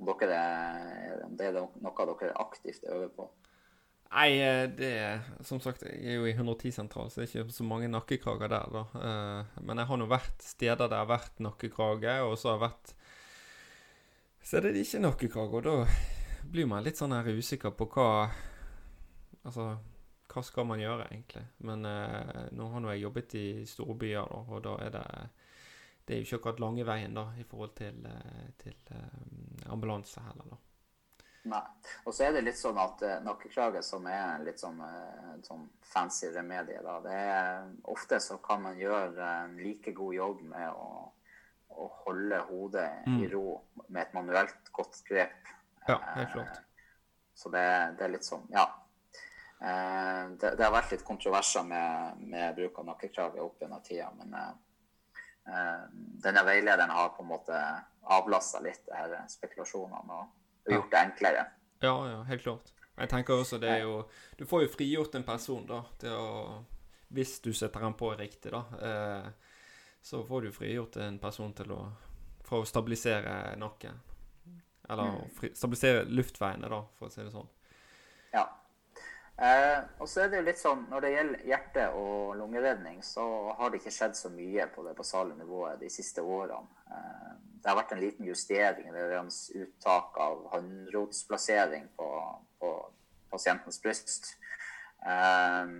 om, dere er, om det er noe dere aktivt øver på. Nei, eh, det er Som sagt, jeg er jo i 110-sentral, så det er ikke så mange nakkekrager der, da. Eh, men jeg har nå vært steder der det har vært nakkekrage, og så har jeg vært Så er det ikke nakkekrage, og da blir man litt sånn her usikker på hva Altså hva skal man gjøre, egentlig? Men eh, nå har nå jeg jobbet i store byer, da, og da er det Det er jo ikke akkurat lange veien da, i forhold til, eh, til eh, ambulanse heller, da. Nei. Og så er det litt sånn at uh, nakkekrage, som er litt sånn, sånn fancy remedie, da, det er Ofte så kan man gjøre en like god jobb med å, å holde hodet mm. i ro med et manuelt godt grep. Ja, helt klart. Uh, så det, det, er litt sånn Ja. Eh, det, det, har vært litt kontroverser med, med bruk av nakkekrage opp gjennom tida, men eh, denne veilederen har på en måte avlasta litt her spekulasjonene og gjort det enklere. Ja, ja, helt klart. Jeg tenker også det er jo Du får jo frigjort en person, da, til å Hvis du setter den på riktig, da. Eh, så får du frigjort en person til å For å stabilisere nakken. Eller mm. fri, stabilisere luftveiene, da, for å si det sånn. Ja. Eh, og så er det jo litt sånn, Når det gjelder hjerte- og lungeredning, så har det ikke skjedd så mye på det basale nivået de siste årene. Eh, det har vært en liten justering ved uttak av håndrotsplassering på, på pasientens bryst. Eh,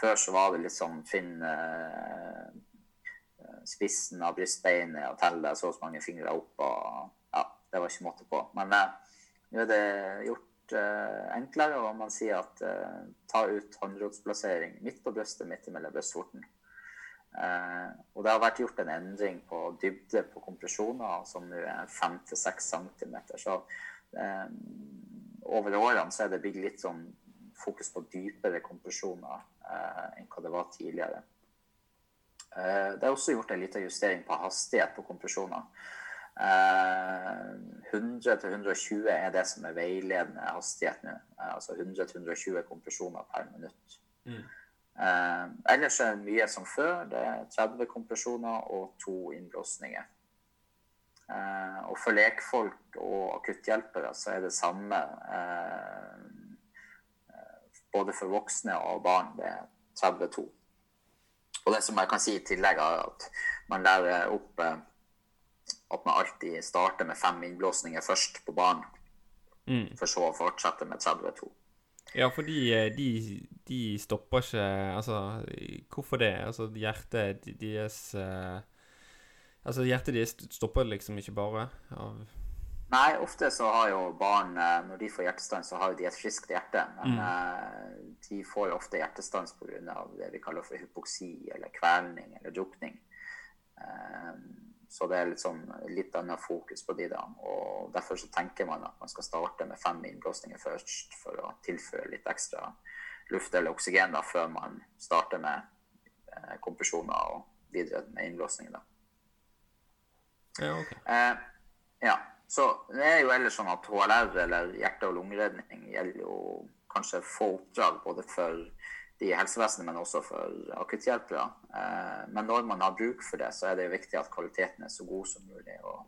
før så var det litt sånn finn eh, spissen av brystbeinet og telle så så mange fingre opp. og ja, Det var ikke måte på. Men eh, nå er det gjort uh, enklere, og man sier at uh, ta ut håndrotsplassering midt på brystet, midt mellom brystvorten. Uh, og det har vært gjort en endring på dybde på kompresjoner, som nå er 5-6 cm. Så over årene så er det blitt litt sånn fokus på dypere kompresjoner enn hva det var tidligere. det er også gjort en liten justering på hastighet på kompresjoner. 100-120 eh, er det som er veiledende hastighet nå. Eh, altså 100-120 kompresjoner per minutt. Mm. Eh, ellers er det mye som før. Det er 30 kompresjoner og to innblåsninger. Og for lekfolk og akutthjelpere så er det samme både for voksne og barn. Det er 32. Og det som jeg kan si i tillegg, er at man lærer opp at man alltid starter med fem innblåsninger først på banen, mm. for så å fortsette med 32. Ja, fordi eh, de, de, stopper ikke Altså, hvorfor det? Altså, hjertet deres uh, Altså, hjertet deres stopper liksom ikke bare av Nei, ofte så har jo barn eh, Når de får hjertestans, så har de et friskt hjerte. Men mm. de får jo ofte hjertestans pga. det vi kaller for hypoksi eller kvelning eller drukning. Uh, så det er litt, sånn, litt annet fokus på de da. Og derfor så tenker man at man skal starte med fem innblåsninger først, for å tilføre litt ekstra luft eller oksygen da, før man starter med eh, kompresjoner og videre med innblåsninger. da. Ja, okay. Eh, ja. Så det er jo ellers sånn at HLR, eller hjerte- og lungeredning, gjelder jo kanskje få oppdrag både for de i helsevesenet, men også for akutthjelpere. Eh, men når man har bruk for det, så er det viktig at kvaliteten er så god som mulig. og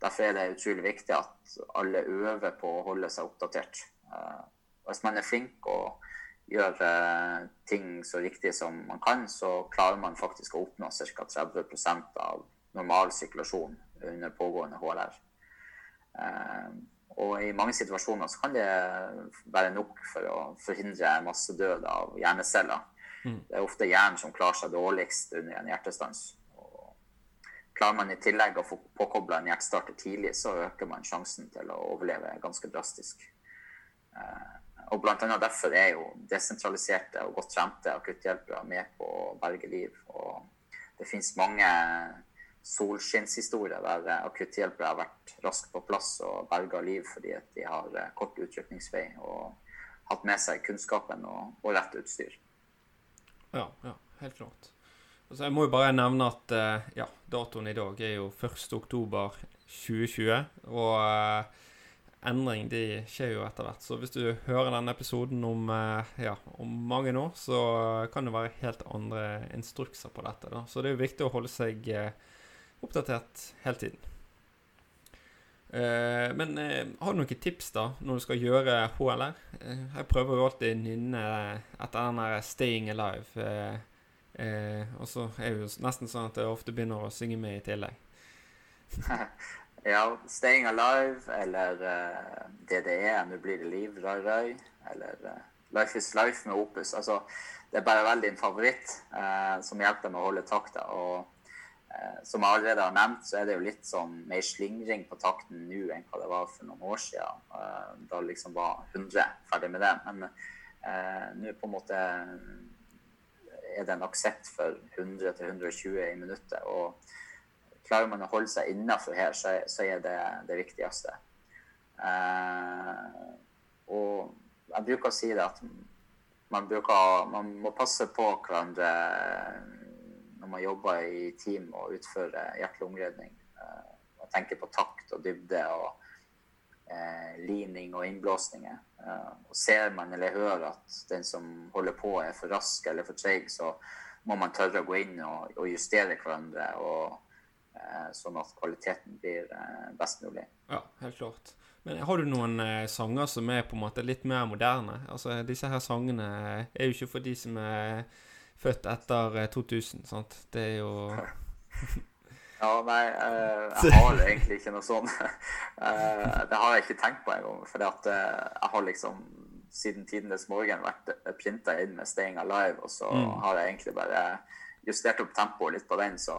Derfor er det utrolig viktig at alle øver på å holde seg oppdatert. Eh, hvis man er flink og gjør eh, ting så riktig som man kan, så klarer man faktisk å oppnå ca. 30 av normal sirkulasjon under pågående HLR. Og i mange situasjoner så kan det være nok for å forhindre massedød av hjerneceller. Mm. Det er ofte hjernen som klarer seg dårligst under en hjertestans. Og klarer man i tillegg å få påkobla en hjertestarter tidlig, så øker man sjansen til å overleve ganske drastisk. Eh, og annet derfor er jo desentraliserte og godt trente akutthjelpere med på å berge liv. Og det finnes mange solskinnshistorie der eh, akutthjelpere har vært raskt på plass og berga liv fordi at de har eh, kort utrykningsvei og hatt med seg kunnskapen og, og rett utstyr. Ja, ja, helt klart. Altså, jeg må jo bare nevne at eh, ja, datoen i dag er jo 1. oktober 2020. Og endring de skjer jo etter hvert. Så hvis du hører denne episoden om, ja, om mange år, så kan det være helt andre instrukser på dette. da. Så det er jo viktig å holde seg eh, oppdatert hele tiden. Eh, men eh, har du noen tips da, når du skal gjøre HLR? Eh, jeg prøver jo alltid å nynne etter den der 'Staying Alive'. og så er det jo nesten sånn at jeg ofte begynner å synge med i tillegg. (laughs) ja, 'Staying Alive' eller DDE, 'Nå blir det liv', Rai Rai. Eller 'Life Is Life' med Opus. Altså, det er bare veldig en favoritt som hjelper meg å holde takta. og som jeg allerede har nevnt, så er det jo litt sånn mer slingring på takten nå enn hva det var for noen år siden. Eh, da liksom var 100 ferdig med det. Men eh, nå på en måte er det en aksept for 100-120 i minuttet. Og klarer man å holde seg innafor her, så, så, er det det viktigste. Eh, og jeg bruker å si det at man, bruker, man må passe på hverandre når man jobber i team og utfører hjerte-lungeredning. Man og tenker på takt og dybde og eh, lining og innblåsninger. Eh, og ser man eller hører at den som holder på, er for rask eller for treig, så må man tørre å gå inn og, og justere hverandre, og, eh, sånn at kvaliteten blir eh, best mulig. Ja, helt klart. Men har du noen eh, sanger som er på en måte litt mer moderne? Altså, Disse her sangene er jo ikke for de som er født etter 2000, eh, sant? Det er jo (laughs) Ja, nei, eh, (laughs) jeg har egentlig ikke noe sånt. (laughs) Eh, det har jeg ikke tenkt på engang. For jeg har liksom siden tidenes morgen vært printa inn med 'Staying Alive', og så mm. har jeg egentlig bare justert opp tempoet litt på den, så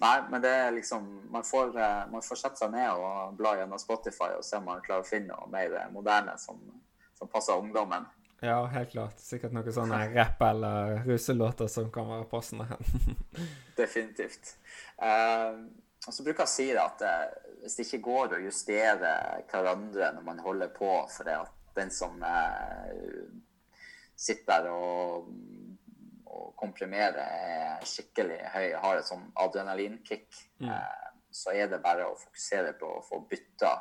Nei, men det er liksom man får, man får, sette seg ned og bla gjennom Spotify og se om man klarer å finne noe mer moderne som, som passer ungdommen. Ja, helt klart. Sikkert noen sånne rapp- eller ruselåter som kan være passende. Definitivt. Uh, og så bruker jeg å si det at uh, hvis det ikke går å justere hverandre når man holder på, for det at den som uh, sitter og, og komprimerer, er skikkelig høy, har et sånn adrenalinkick, mm. så er det bare å fokusere på å få bytta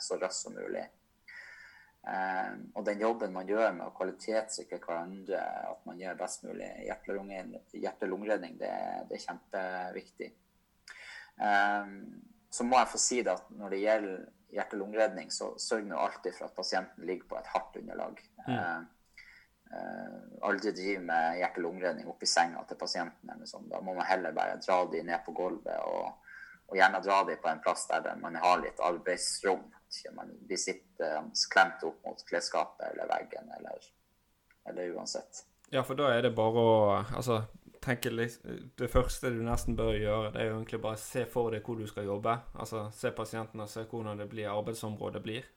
så raskt som mulig. Um, og den jobben man gjør med å kvalitetssikre hverandre, at man gjør best mulig hjerte-lungeredning, det, det, er kjempeviktig. Um, så må jeg få si det at når det gjelder hjerte-lungeredning, så sørg nå alltid for at pasienten ligger på et hardt underlag. Mm. Uh, aldri driv med hjerte-lungeredning oppi senga til pasienten. eller sånn. Da må man heller bare dra de ned på gulvet, og, og gjerne dra de på en plass der man har litt arbeidsrom ikke de sitter klemt opp mot klesskapet eller veggen, eller, eller, uansett. Ja, for da er det bare å altså, tenke litt Det første du nesten bør gjøre, det er jo egentlig bare se for deg hvor du skal jobbe. Altså se pasienten og se hvordan det blir arbeidsområdet blir.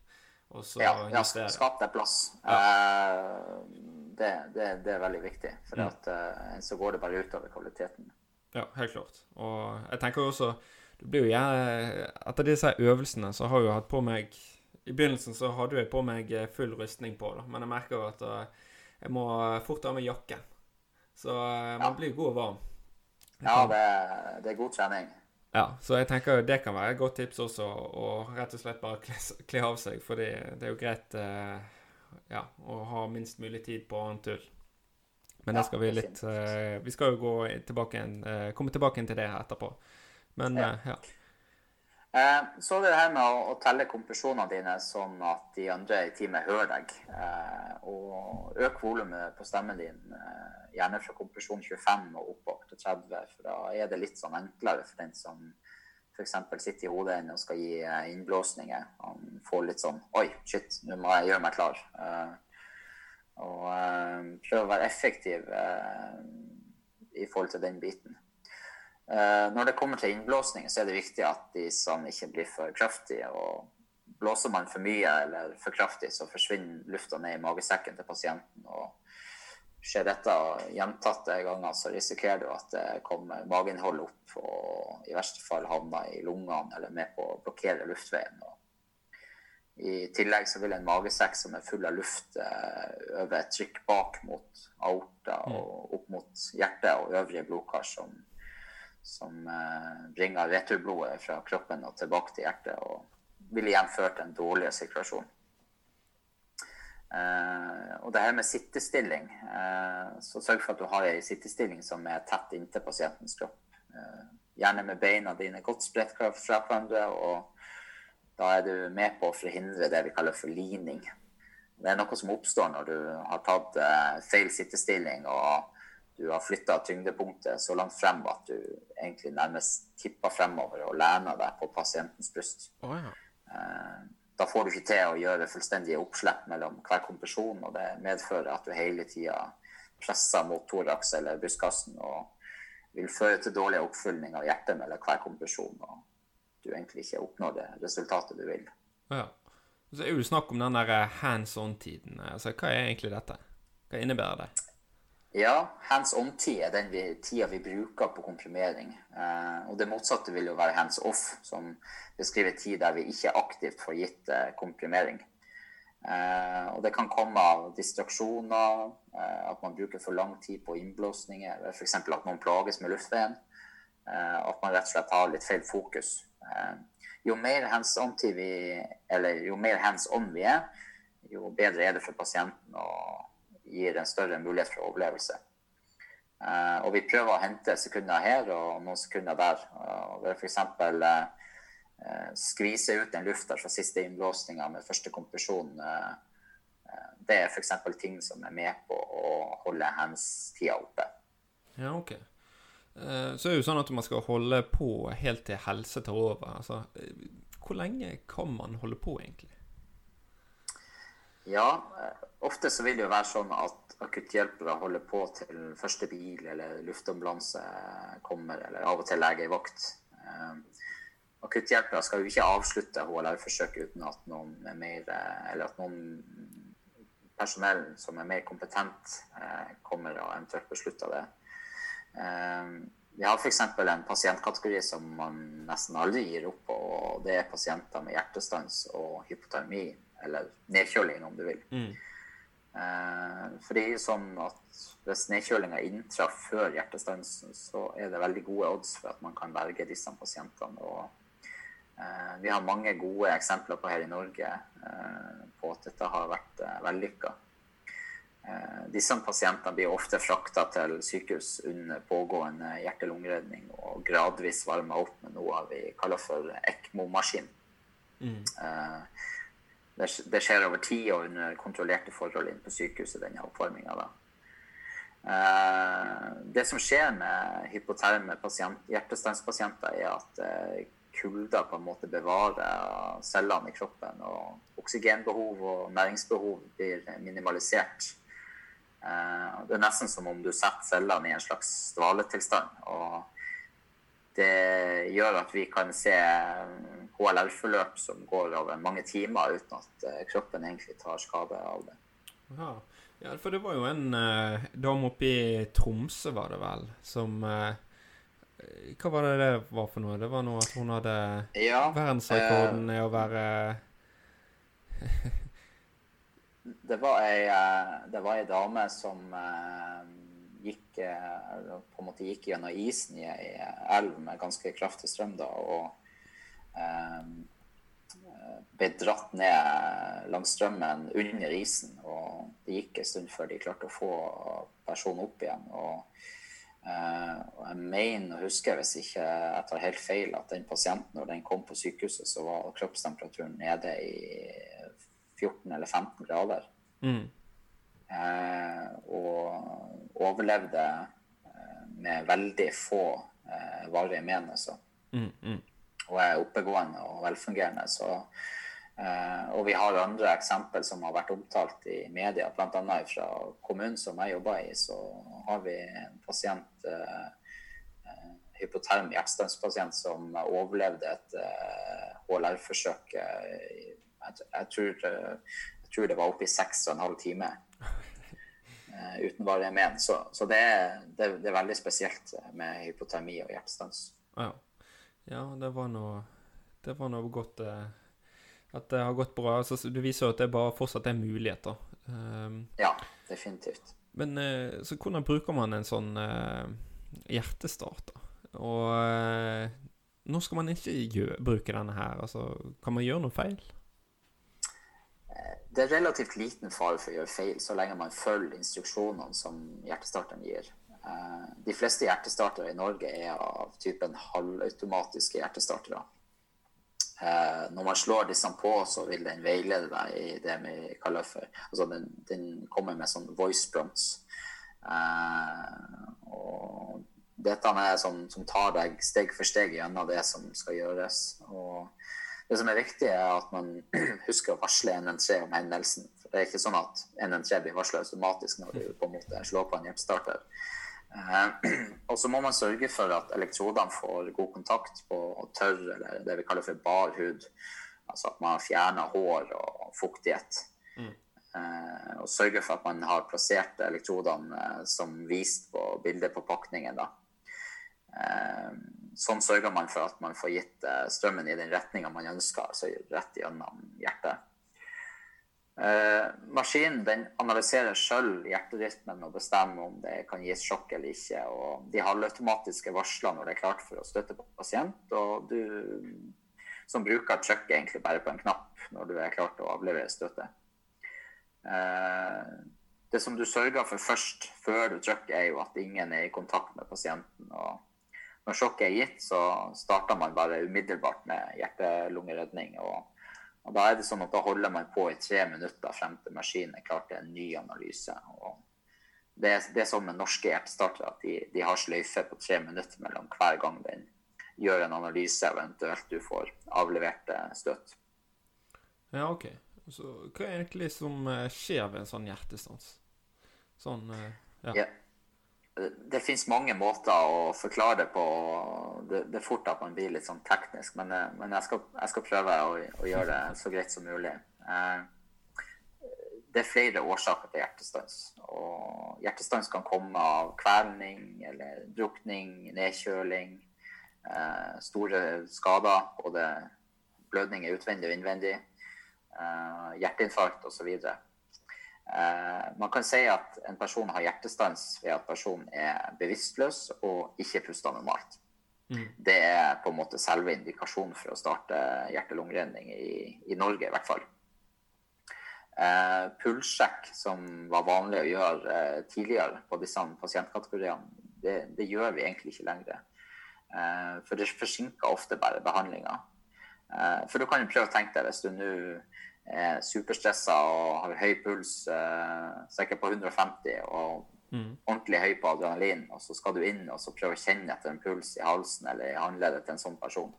Og så ja, ja skap deg plass. Ja. Uh, det, det, det, er veldig viktig. For mm. at, uh, så går det bare utover kvaliteten. Ja, helt klart. Og jeg tenker jo også det blir jo gjerne Etter disse øvelsene så har jeg jo hatt på meg I begynnelsen så hadde jeg på meg eh, full rustning på, da, men jeg merker jo at uh, jeg må fort ha med jakken. Så uh, man ja. blir god og varm. Ja, det, det, er god trening. Ja, så jeg tenker det kan være et godt tips også, å rett og slett bare kle, av seg. For det, er jo greit ja, å ha minst mulig tid på annet tull. Men det skal vi litt Vi skal jo gå tilbake en, komme tilbake til det etterpå. Men ja. ja. Eh, så det her med å, å, telle kompresjonene dine sånn at de andre i teamet hører deg. Eh, og øk volumet på stemmen din, eh, gjerne fra kompresjon 25 og oppover til 30. For da er det litt sånn enklere for den som f.eks. sitter i hodet og skal gi eh, innblåsninger. Han får litt sånn Oi, shit, nå må jeg gjøre meg klar. Eh, og eh, prøve å være effektiv i forhold til den biten. Eh, når det kommer til innblåsning, så er det viktig at de som ikke blir for kraftige. og Blåser man for mye eller for kraftig, så forsvinner lufta ned i magesekken til pasienten. og Skjer dette gjentatte ganger, så risikerer du at det kommer mageinnhold opp og i verste fall havner i lungene eller med på å blokkere luftveien. Og I tillegg så vil en magesekk som er full av luft, eh, øve trykk bak mot aorta og opp mot hjertet og øvrige blodkar som som eh, bringer returblodet fra kroppen og tilbake til hjertet, og vil igjen føre til en dårligere sirkulasjon. Eh, og det her med sittestilling, eh, så sørg for at du har ei sittestilling som er tett inntil pasientens kropp. Gjerne med beina dine godt spredt fra hverandre, og da er du med på å forhindre det vi kaller for lining. Det er noe som oppstår når du har tatt feil sittestilling og du har flytta tyngdepunktet så langt frem at du egentlig nærmest tipper fremover og lener deg på pasientens bryst. Oh, ja. Eh, da får du ikke til å gjøre fullstendige oppslipp mellom hver kompresjon, og det medfører at du hele tida presser mot thorax eller brystkassen og vil føre til dårlig oppfylling av hjertet mellom hver kompresjon, og du egentlig ikke oppnår det resultatet du vil. Ja. Så er jo snakk om den der hands on-tiden. Altså, hva er egentlig dette? Hva innebærer det? Ja, hands on-tid er den vi, tida vi bruker på komprimering. Eh, og det motsatte vil jo være hands off, som beskriver tid der vi ikke aktivt får gitt eh, komprimering. Eh, og det kan komme av distraksjoner, eh, at man bruker for lang tid på innblåsninger, f.eks. at noen plages med luftveien. Eh, at man rett og slett har litt feil fokus. Eh, jo mer hands on-tid vi, eller jo mer hands on vi er, jo bedre er det for pasienten. og gir en større mulighet for overlevelse. Uh, og vi prøver å hente sekunder her og noen sekunder der. Uh, ved f.eks. Uh, skvise ut den lufta fra siste innblåsninga med første kompresjon. Det er f.eks. ting som er med på å holde hands-tida oppe. Ja, ok. Så er det jo sånn at man skal holde på helt til helse tar over. Altså, hvor lenge kan man holde på, egentlig? Ja, ofte så vil det jo være sånn at akutthjelpere holder på til første bil eller luftambulanse kommer, eller av og til lege i vakt. akutthjelpere skal jo ikke avslutte HLR-forsøket uten at noen, mer, eller at noen personell som er mer kompetent, eh, kommer og eventuelt beslutter det. Eh, vi har f.eks. en pasientkategori som man nesten aldri gir opp på, og det er pasienter med hjertestans og hypotermi, eller nedkjøling, om du vil. Mm. Eh, for det jo sånn at hvis nedkjølinga inntraff før hjertestansen, så er det veldig gode odds for at man kan berge disse pasientene. Og eh, vi har mange gode eksempler på her i Norge eh, på at dette har vært eh, vellykka. Eh, disse pasientene blir ofte frakta til sykehus under pågående hjerte-lungeredning og gradvis varma opp med noe vi kaller for ECMO-maskin. Mm. Eh, det, skjer over tid og under kontrollerte forhold inne på sykehuset, denne oppvarminga. Eh, det som skjer med hypoterme pasient, hjertestanspasienter, er at eh, kulda på en måte bevarer cellene i kroppen. Og oksygenbehov og næringsbehov blir minimalisert. Eh, det er nesten som om du setter cellene i en slags dvaletilstand. Og det gjør at vi kan se HLR-forløp som går over mange timer uten at uh, kroppen egentlig tar skade av det. Aha. Ja, for det var jo en eh, dame oppe i Tromsø, var det vel, som eh, Hva var det det var for noe? Det var noe at hun hadde ja, verdensrekorden i å være (laughs) det, var ei, det var ei dame som gikk, på en måte gikk gjennom isen i ei elv med ganske kraftig strøm. da, og ble dratt ned langs strømmen under isen. Og det gikk en stund før de klarte å få personen opp igjen. Og, eh, og jeg mener og husker, hvis ikke jeg tar helt feil, at den pasienten når den kom på sykehuset, så var kroppstemperaturen nede i 14 eller 15 grader. Mm. Eh, og overlevde uh, med veldig få varige men. Altså. Mm, mm og er oppegående og velfungerende. Så, eh, og vi har andre eksempel som har vært omtalt i media, bl.a. fra kommunen som jeg jobber i. Så har vi en pasient, eh, eh hypoterm hjertestanspasient, som overlevde et HLR-forsøk. Jeg, tror, det var oppe i seks og en halv time uten varige men. Så, så det, er, det, det, er veldig spesielt med hypotermi og hjertestans. Ja. Ja, det var noe Det var nå godt eh, At det har gått bra. Altså, du viser jo at det bare fortsatt er muligheter. Um, ja, definitivt. Men eh, så hvordan bruker man en sånn uh, hjertestarter? Og når skal man ikke gjøre, bruke denne her? Altså, kan man gjøre noe feil? Det er relativt liten fare for å gjøre feil, så lenge man følger instruksjonene som hjertestarteren gir. Eh, de fleste hjertestartere i Norge er av typen halvautomatiske hjertestartere. Eh, når man slår disse på, så vil den veilede deg i det vi kaller for Altså den, den kommer med sånn voice prompts. Uh, og dette er det som tar deg steg for steg gjennom det som skal gjøres. Og det som er viktig, er at man (clears throat) husker å varsle NN3 om hendelsen. For det er ikke sånn at NN3 blir varsla automatisk når du på en måte slår på en hjertestarter. Uh, (clears throat) og så må man sørge for at elektrodene får god kontakt på tørr, eller det vi kaller for bar hud. Altså at man fjerner hår og fuktighet. Mm. Uh, og sørge for at man har plassert elektrodene uh, som vist på bildet på pakningen. da. Sånn sørger man for at man får gitt strømmen i den retninga man ønsker, altså rett gjennom hjertet. Eh, maskinen den analyserer sjøl hjerterytmen og bestemmer om det kan gis sjokk eller ikke. og De halvautomatiske varsler når det er klart for å støtte på pasient. Og du som bruker trykker egentlig bare på en knapp når du er klar til å avlevere støtte. Eh, det som du sørger for først før du trykker, er jo at ingen er i kontakt med pasienten. og Når sjokket er gitt, så starter man bare umiddelbart med hjerte-lungeredning. og og Da er det sånn at da holder man på i tre minutter frem til maskinen er klar til en ny analyse. Og det, det er sånn med norske hjertestartere at de, de, har sløyfe på tre minutter mellom hver gang den gjør en analyse, og eventuelt du får avlevert støt. Ja, OK. Så hva er egentlig som eh, skjer ved en sånn hjertestans? Sånn, eh, ja. ja det finnes mange måter å forklare det på. Det, det, er fort at man blir litt sånn teknisk, men, eh, men jeg, skal, jeg, skal, prøve å, å, gjøre det så greit som mulig. Eh, det er flere årsaker til hjertestans. Og hjertestans kan komme av kvelning eller drukning, nedkjøling, eh, store skader, både blødninger utvendig og innvendig, hjerteinfarkt osv. Eh, man kan si at en person har hjertestans ved at personen er bevisstløs og ikke puster normalt. Mm. Det er på en måte selve indikasjonen for å starte hjerte-lungeredning i, i, Norge, i hvert fall. Eh, pulssjekk, som var vanlig å gjøre eh, tidligere på disse pasientkategoriene, det, det, gjør vi egentlig ikke lenger. Eh, for det forsinker ofte bare behandlinga. Eh, for du kan jo prøve å tenke deg hvis du nå er superstressa og har høy puls, eh, sikkert på 150 og mm. ordentlig høy på adrenalin, og så skal du inn og så prøve å kjenne etter en puls i halsen eller i håndleddet til en sånn person.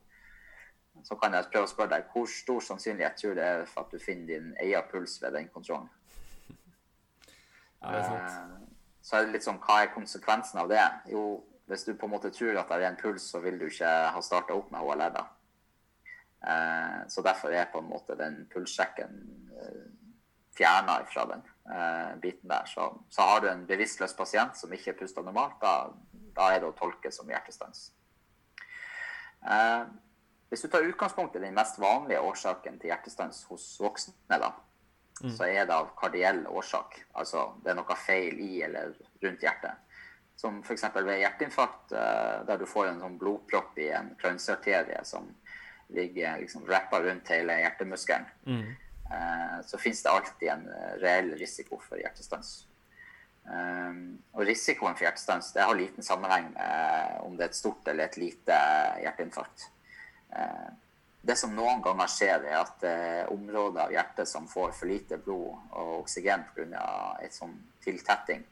Så kan jeg prøve å spørre deg hvor stor sannsynlighet tror du det er for at du finner din egen puls ved den kontrollen? (laughs) Ja, det er sant. Eh, så er det litt sånn, hva er konsekvensen av det? Jo, hvis du på en måte tror at det er en puls, så vil du ikke ha starta opp med HLR. da. Eh, så derfor er på en måte den pulssjekken eh, fjerna fra den eh, biten der. Så, så, har du en bevisstløs pasient som ikke puster normalt, da, da er det å tolke som hjertestans. Hvis du tar utgangspunkt i den mest vanlige årsaken til hjertestans hos voksne, da, mm. så er det av kardiell årsak. Altså det er noe feil i eller rundt hjertet. Som f.eks. ved hjerteinfarkt, der du får en sånn blodpropp i en krønsearterie som ligger liksom rappa rundt hele hjertemuskelen, mm. eh, så finnes det alltid en eh, reell risiko for hjertestans. Um, og risikoen for hjertestans det har liten sammenheng med om det er et stort eller et lite hjerteinfarkt. Uh, det som noen ganger skjer, er at uh, områder av hjertet som får for lite blod og oksygen pga. et sånn tiltetting,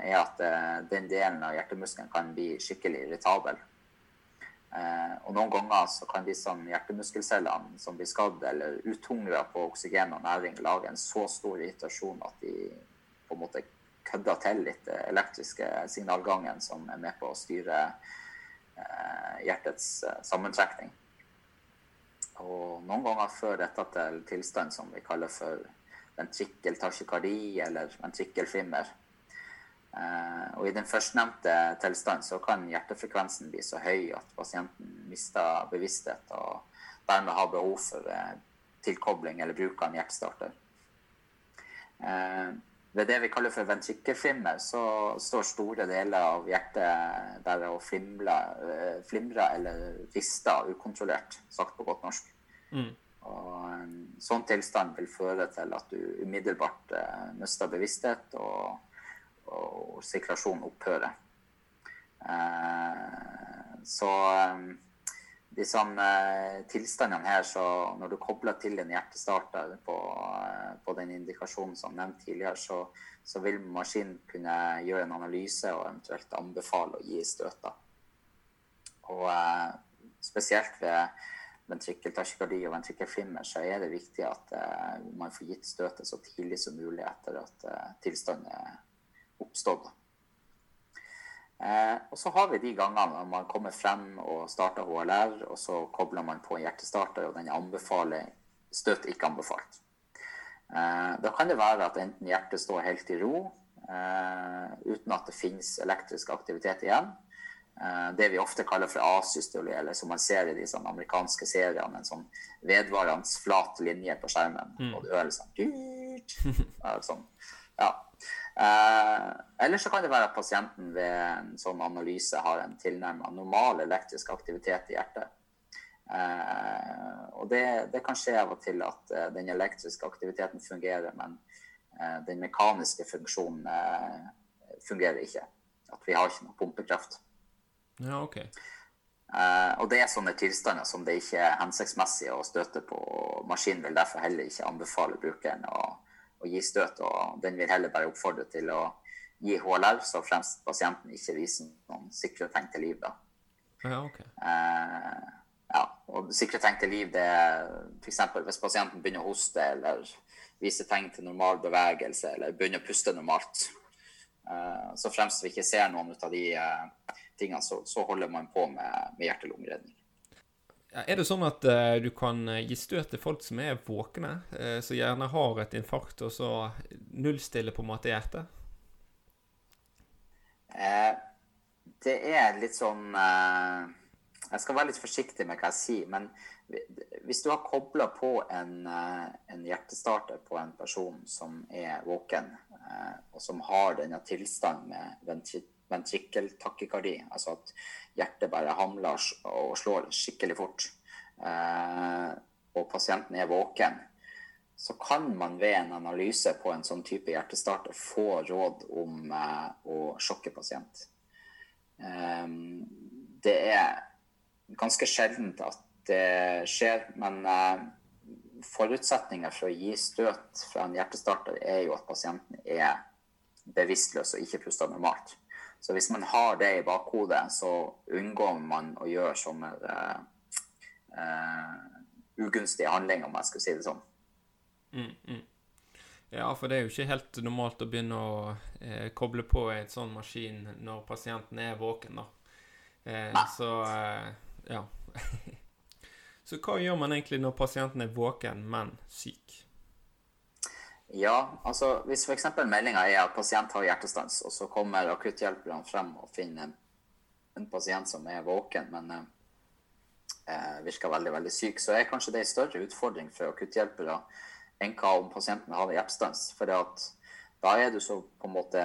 er at uh, den delen av hjertemuskelen kan bli skikkelig irritabel. Eh, og Noen ganger så kan disse hjertemuskelcellene som blir skadd eller uthungret på oksygen og næring, lage en så stor irritasjon at de på en måte kødder til litt elektriske signalgangen som er med på å styre eh, hjertets eh, sammentrekning. Og Noen ganger fører dette til tilstand som vi kaller for ventrikkeltasjekardi eller ventrikkelflimmer. Uh, og I den førstnevnte tilstand så kan hjertefrekvensen bli så høy at pasienten mister bevissthet og dermed har behov for uh, tilkobling eller bruk av en hjertestarter. Uh, ved det vi kaller for ventrikkelflimmer, så står store deler av hjertet der og flimrer, eh, flimrer eller rister ukontrollert, sagt på godt norsk. Mm. Og en sånn tilstand vil føre til at du umiddelbart eh, mister bevissthet, og, og sirkulasjonen opphører. Eh, så eh, disse eh, tilstandene her, så når du kobler til en hjertestarter på, eh, på den indikasjonen som nevnt tidligere, så, så, vil maskinen kunne gjøre en analyse og eventuelt anbefale å gi støter. Og spesielt ved ventrikkeltachykardi og ventrikkelflimmer så er det viktig at man får gitt støtet så tidlig som mulig etter at tilstanden er oppstått. Eh, og så har vi de gangene når man kommer frem og starter HLR, og så kobler man på en hjertestarter, og den anbefaler støt ikke anbefalt. Eh, da kan det være at enten hjertet står helt i ro, eh, uten at det finnes elektrisk aktivitet igjen. Eh, det vi ofte kaller for asystoli, eller som man ser i de sånn amerikanske seriene, en sånn vedvarende flat linje på skjermen. Mm. Og du hører sånn (laughs) sånn. Ja. Eh, eller så kan det være at pasienten ved en sånn analyse har en tilnærmet normal elektrisk aktivitet i hjertet. Eh, og det, det, kan skje av og til at eh, den elektriske aktiviteten fungerer, men eh, den mekaniske funksjonen eh, fungerer ikke. At vi har ikke noe pumpekraft. Ja, ok. Eh, og det er sånne tilstander som det ikke er hensiktsmessig å støte på. og Maskinen vil derfor heller ikke anbefale brukeren å å gi støt, og den vil heller bare oppfordre til å gi HLR, så fremst pasienten ikke viser noen sikre tegn til liv. da. Ja, okay. Eh, ja, og sikre tegn til liv, det er f.eks. hvis pasienten begynner å hoste eller viser tegn til normal bevegelse eller begynner å puste normalt. Eh, så fremst vi ikke ser noen av de eh, tingene, så, så, holder man på med, med hjerte-lungeredning. Er det sånn at uh, du kan eh, gi støt til folk som er våkne, uh, som gjerne har et infarkt, og så nullstille på en måte hjertet? Uh, det er litt sånn Jeg skal være litt forsiktig med hva jeg sier, men hvis du har kobla på en, en, hjertestarter på en person som er våken, og som har denne tilstanden med ventri ventrikkeltakykardi, altså at hjertet bare hamler og slår skikkelig fort, eh, og pasienten er våken, så kan man ved en analyse på en sånn type hjertestarter få råd om eh, å sjokke pasient. Eh, det er ganske sjeldent at det skjer, men forutsetninger for å gi støt fra en hjertestarter er jo at pasienten er bevisstløs og ikke puster normalt. Så hvis man har det i bakhodet, så unngår man å gjøre sånne uh, ugunstige handlinger, om jeg skal si det sånn. Mm, mm. Ja, for det er jo ikke helt normalt å begynne å eh, koble på en sånn maskin når pasienten er våken, da. Eh, så eh, ja. (laughs) så hva gjør man egentlig når pasienten er våken, men syk? Ja, altså hvis f.eks. meldinga er at pasient har hjertestans, og så kommer akutthjelperne frem og finner en pasient som er våken, men eh, virker veldig veldig syk, så er kanskje det en større utfordring for akutthjelpere enn hva om pasienten har hjertestans. For da er du så på en måte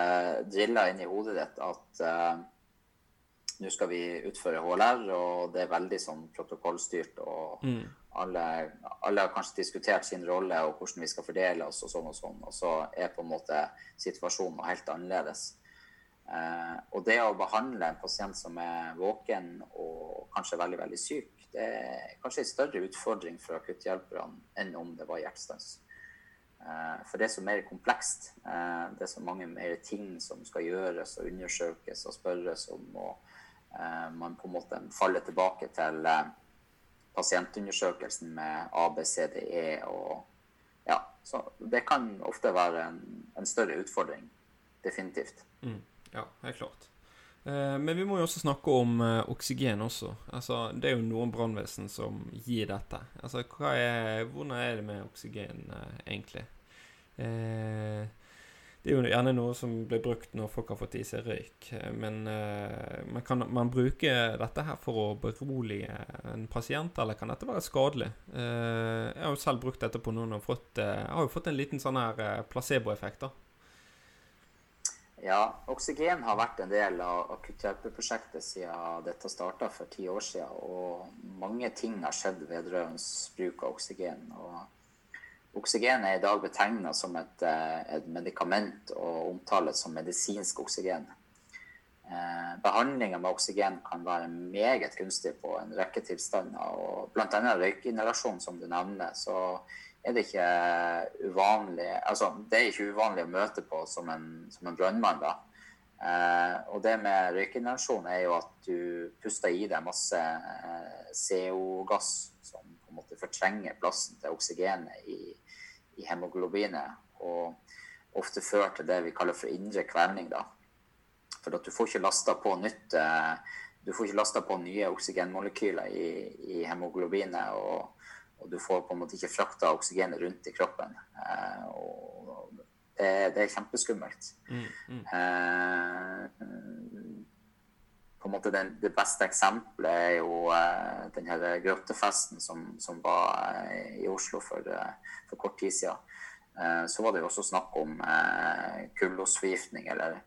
drilla inn i hodet ditt at eh, nå skal vi utføre HLR, og det er veldig sånn protokollstyrt. og mm alle, alle, har kanskje diskutert sin rolle og hvordan vi skal fordele oss, og sånn og sånn, og så er på en måte situasjonen helt annerledes. Eh, og det å behandle en pasient som er våken og kanskje veldig veldig syk, det er kanskje en større utfordring for akutthjelperne enn om det var hjertestans. Eh, for det er så mer komplekst. Eh, det er så mange mer ting som skal gjøres og undersøkes og spørres om, og eh, man på en måte faller tilbake til eh, pasientundersøkelsen med ABCDE og Ja, så det kan ofte være en, en større utfordring. Definitivt. Mm, ja, helt klart. Eh, men vi må jo også snakke om eh, oksygen også. Altså, det er jo noen brannvesen som gir dette. Altså, er, hvordan er det med oksygen eh, egentlig? Eh, det er jo gjerne noe som blir brukt når folk har fått i seg røyk. Men uh, man kan man bruke dette her for å berolige en pasient, eller kan dette være skadelig? Uh, jeg har jo selv brukt dette på noen og fått, uh, har jo fått en liten sånn her placeboeffekt. Ja, oksygen har vært en del av akutthjelpeprosjektet siden dette starta for ti år siden. Og mange ting har skjedd vedrørende bruk av oksygen. Og oksygen er i dag betegna som et, eh, et, medikament og omtales som medisinsk oksygen. Eh, Behandlinga med oksygen kan være meget gunstig på en rekke tilstander. og Bl.a. røykinhalasjon, som du nevner. så er det ikke uvanlig altså, Det er ikke uvanlig å møte på som en, som en brannmann. Eh, og det med røykinhalasjon er jo at du puster i deg masse eh, CO-gass som på en måte fortrenger plassen til oksygenet i, i hemoglobinet. Og ofte fører til det vi kaller for indre kvelning. da. For at du får ikke lasta på nytt eh, du får ikke lasta på nye oksygenmolekyler i, i hemoglobinet. og og du får på en måte ikke frakta oksygenet rundt i kroppen. Eh, og det, det, er kjempeskummelt. Mm, mm. På en måte den, Det beste eksempelet er jo eh, den her grottefesten som, som var eh, i Oslo for, eh, for, kort tid siden. Eh, så var det jo også snakk om kullosforgiftning, eller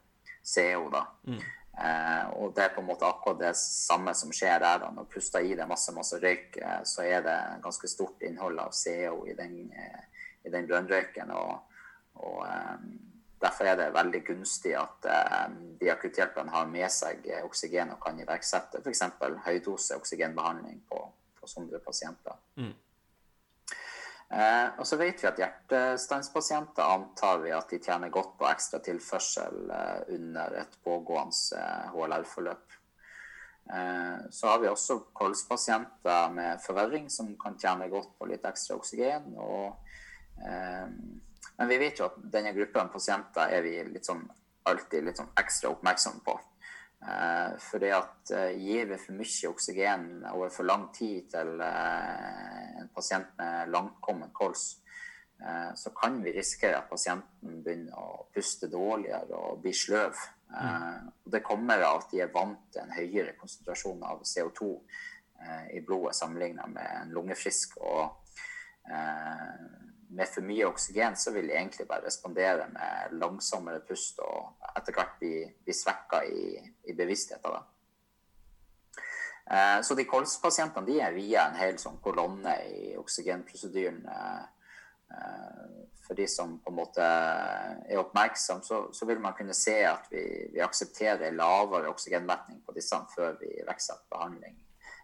CO. da. Mm. Eh, og det er på en måte akkurat det samme som skjer der. da, Når puster i deg masse masse røyk, eh, så er det ganske stort innhold av CO i den, eh, i den brønnrøyken. Og, og Derfor er det veldig gunstig at eh, de akutthjelperne har med seg oksygen og kan iverksette f.eks. høydose oksygenbehandling på, på sånne pasienter. Mm. Eh, og så vet vi at hjertestanspasienter antar vi at de tjener godt på ekstra tilførsel eh, under et pågående eh, HLR-forløp. Eh, så har vi også kolspasienter med forverring som kan tjene godt på litt ekstra oksygen. Og, eh, men vi vet jo at denne gruppen pasienter er vi litt sånn, alltid litt sånn ekstra oppmerksomme på. Eh, det at eh, gir vi for mye oksygen over for lang tid til eh, en pasient med langkommen kols, eh, så kan vi risikere at pasienten begynner å puste dårligere og bli sløv. Eh, mm. det kommer av at de er vant til en høyere konsentrasjon av CO2 eh, i blodet sammenlignet med en lungefrisk. og med for mye oksygen så vil de egentlig bare respondere med langsommere pust og etter hvert bli, bli svekka i, i bevisstheten. Eh, så de kolspasientene de er via en hel sånn kolonne i oksygenprosedyren. Eh, eh, for de som på en måte er oppmerksom, så, så vil man kunne se at vi, vi aksepterer lavere oksygenmetning på disse før vi iverksetter behandling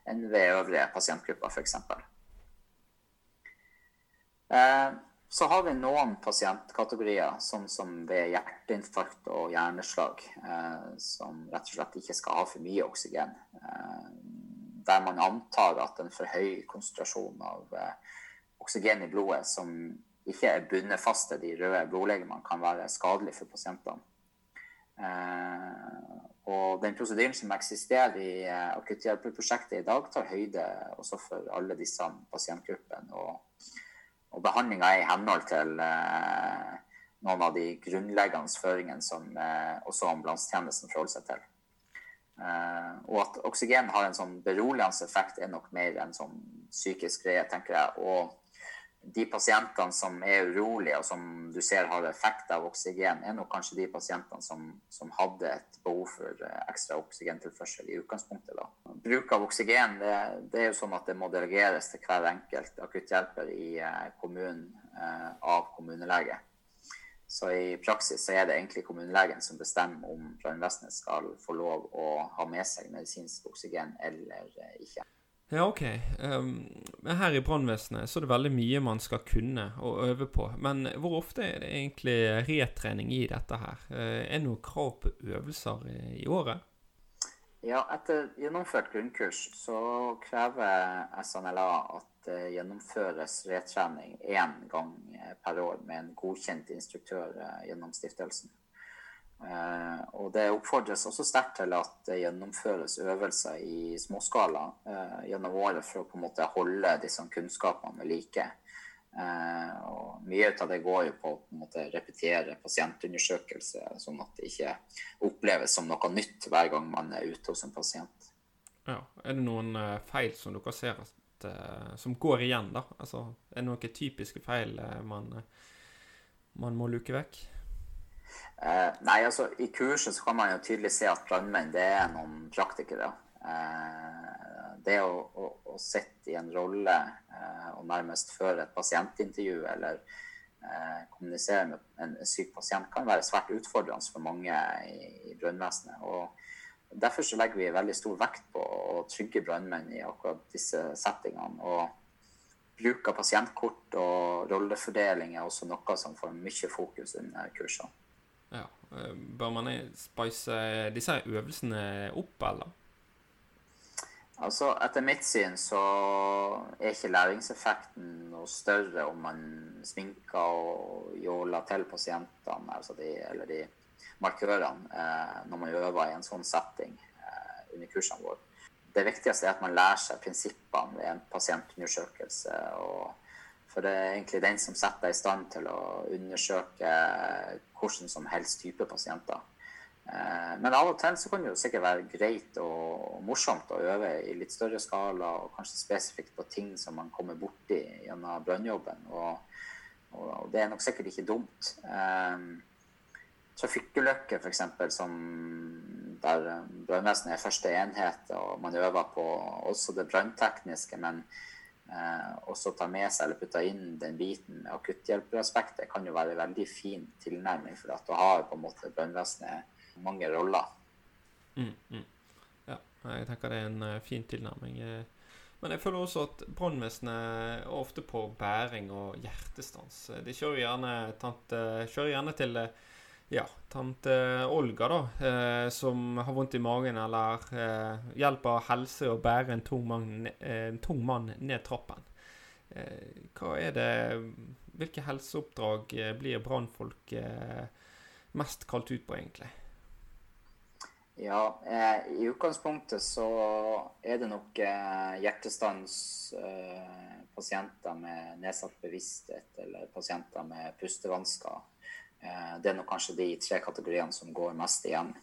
enn ved øvrige pasientgrupper, f.eks. Eh, så har vi noen pasientkategorier, sånn som ved hjerteinfarkt og hjerneslag, eh, som rett og slett ikke skal ha for mye oksygen. Eh, der man antar at en for høy konsentrasjon av oksygen i blodet, som ikke er bundet fast til de røde blodlegemene, kan være skadelig for pasientene. Og den prosedyren som eksisterer i akutthjelperprosjektet i dag, tar høyde også for alle disse pasientgruppene. Og behandlinga er i henhold til eh, noen av de grunnleggende føringene som eh, også ambulansetjenesten forholder seg til. Eh, og at oksygen har en sånn beroligende effekt, er nok mer en sånn psykisk greie, tenker jeg. Og de pasientene som er urolige, og som du ser har effekt av oksygen, er nok kanskje de pasientene som, som hadde et behov for eh, ekstra oksygentilførsel i utgangspunktet. Da. Bruk av oksygen det, det, er jo sånn at det må delegeres til hver enkelt akutthjelper i eh, kommunen eh, av kommunelege. Så i praksis så er det egentlig kommunelegen som bestemmer om brannvesenet skal få lov å ha med seg medisinsk oksygen eller ikke. Ja, OK. Um, her i brannvesenet så er det veldig mye man skal kunne og øve på. Men hvor ofte er det egentlig retrening i dette her? Uh, er det noe krav på øvelser i, året? Ja, etter gjennomført grunnkurs så krever SNLA at det gjennomføres retrening én gang per år med en godkjent instruktør uh, gjennom stiftelsen. Eh, og det oppfordres også sterkt til at det gjennomføres øvelser i småskala eh, gjennom året for å på en måte holde disse kunnskapene ved like. Eh, og mye av det går jo på å repetere pasientundersøkelser, sånn at det ikke oppleves som noe nytt hver gang man er ute hos en pasient. Ja, Er det noen feil som dere ser at, som går igjen, da? Altså, er det noen typiske feil man, man må luke vekk? Eh, nei, altså I kurset så kan man jo tydelig se at brannmenn det er noen praktikere. Eh, det å, å, å, sitte i en rolle eh, og nærmest føre et pasientintervju eller eh, kommunisere med en syk pasient kan være svært utfordrende for mange i, i brannvesenet. og Derfor så legger vi veldig stor vekt på å trygge brannmenn i akkurat disse settingene. og Bruk av pasientkort og rollefordeling er også noe som får mye fokus under kursene. Ja, eh, Bør man spice disse øvelsene opp, eller? Altså, Etter mitt syn så er ikke læringseffekten noe større om man sminker og jåler til pasientene, altså de, eller de markørene, eh, når man øver i en sånn setting eh, under kursene våre. Det viktigste er at man lærer seg prinsippene ved en pasientundersøkelse. og For det er egentlig den som setter deg i stand til å undersøke hvordan som helst type pasienter. Eh, men av og til så kan det jo sikkert være greit og morsomt å øve i litt større skala, og kanskje spesifikt på ting som man kommer borti gjennom brannjobben. Og, og, det er nok sikkert ikke dumt. Um, trafikkulykker, f.eks., som der brannvesenet er første enhet, og man øver på også det branntekniske, men eh, også ta med seg eller putte inn den biten med akutthjelperaspektet, kan jo være en veldig fin tilnærming. For at da har på en måte brannvesenet mange roller. Mm, mm. Ja, jeg tenker det er en uh, fin tilnærming. Eh, men jeg føler også at brannvesenet er ofte på bæring og hjertestans. Eh, de kjører gjerne, tante, kjører gjerne til ja, tante Olga, da, eh, som har vondt i magen, eller eh, hjelper helse å bære en tung mann, en tung mann ned trappen. Eh, hva er det Hvilke helseoppdrag blir brannfolk mest kalt ut på, egentlig? Ja, eh, i utgangspunktet så er det nok eh, hjertestans-pasienter eh, med nedsatt bevissthet eller pasienter med pustevansker. Eh, det er nok kanskje de tre kategoriene som går mest igjen.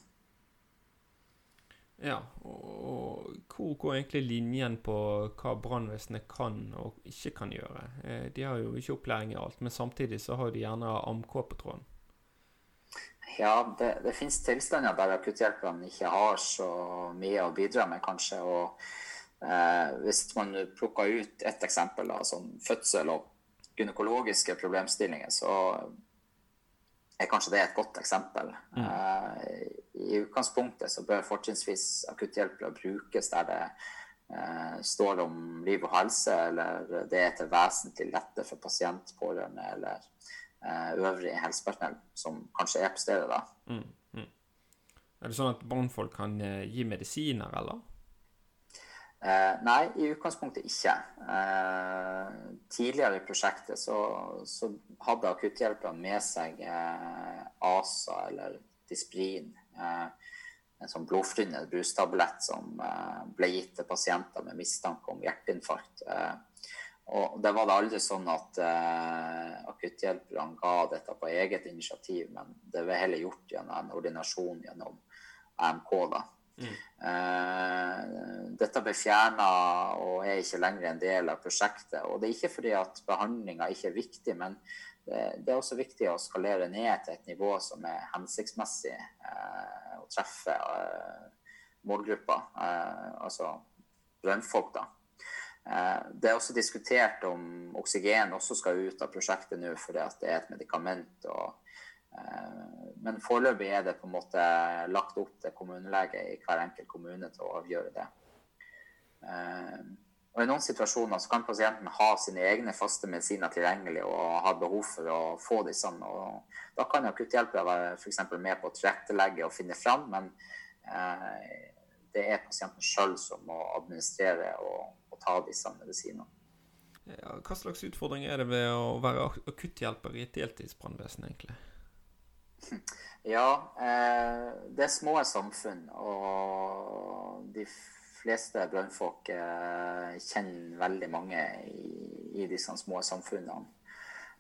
Ja, og hvor går egentlig linjen på hva brannvesenet kan og ikke kan gjøre? Eh, de har jo ikke opplæring i alt, men samtidig så har de gjerne AMK på tråden. Ja, det, det finnes tilstander der akutthjelperne ikke har så mye å bidra med, kanskje. og eh, Hvis man plukker ut ett eksempel, da, som fødsel og gynekologiske problemstillinger, så er kanskje det et godt eksempel. Mm. Uh, I utgangspunktet så bør fortrinnsvis akutthjelpere brukes der det uh, står om liv og helse, eller det er til vesentlig lette for pasient, pårørende eller uh, øvrig helsepersonell som kanskje er på stedet da. Mm, mm. Er det sånn at brannfolk kan gi medisiner, eller? Eh, nei, i utgangspunktet ikke. Eh, tidligere i prosjektet så, så hadde akutthjelperne med seg eh, ASA eller Disprin. Eh, en sånn blodfortynnende brustablett som ble gitt til pasienter med mistanke om hjerteinfarkt. Og det var det aldri sånn at akutthjelperne ga dette på eget initiativ, men det ble heller gjort gjennom en ordinasjon gjennom AMK. da. Mm. Dette ble fjerna og er ikke lenger en del av prosjektet. Og det er ikke fordi at behandlinga ikke er viktig, men det, er også viktig å skalere ned til et nivå som er hensiktsmessig uh, å treffe målgruppa, altså brønnfolk, da. Eh, det er også diskutert om oksygen også skal ut av prosjektet nå fordi det er et medikament. Og, eh, men foreløpig er det på en måte lagt opp til kommunelege i hver enkelt kommune til å avgjøre det. Eh, og I noen situasjoner så kan pasienten ha sine egne faste medisiner tilgjengelig og ha behov for å få disse. og Da kan akutthjelpere være for med på å tilrettelegge og finne fram, men det er pasienten sjøl som må administrere og og ta disse medisinene. Ja, hva slags utfordring er det ved å være akutthjelper i et deltidsbrannvesen, egentlig? Ja, eh, det er små samfunn, og de fleste brannfolk eh, kjenner veldig mange i, disse små samfunnene.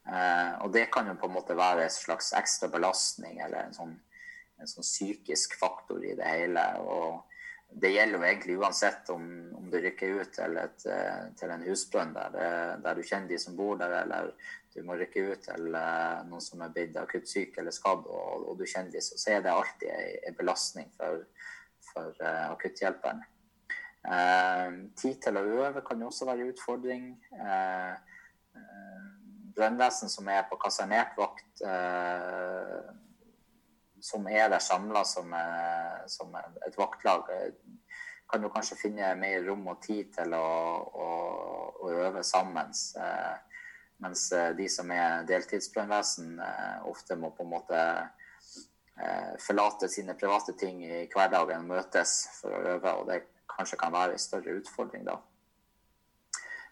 Eh, og det kan jo på en måte være en slags ekstra belastning eller en sånn, en sånn psykisk faktor i det hele. og det gjelder jo egentlig uansett om, om du rykker ut til, et, til en husbrønn der, der, du kjenner de som bor der, eller du må rykke ut til noen som er blitt akutt syk eller skadd, og, og du dem. så er det alltid en belastning for, for akutthjelperen. Uh, tid til å øve kan jo også være en utfordring. Uh, eh, brannvesen som er på kasernert vakt, eh, som er der samla som, som, et vaktlag, kan jo kanskje finne mer rom og tid til å, å, å øve sammen. Eh, mens de som er deltidsbrannvesen, eh, ofte må på en måte forlate sine private ting i hverdagen og møtes for å øve. og det kanskje kan være en større utfordring da.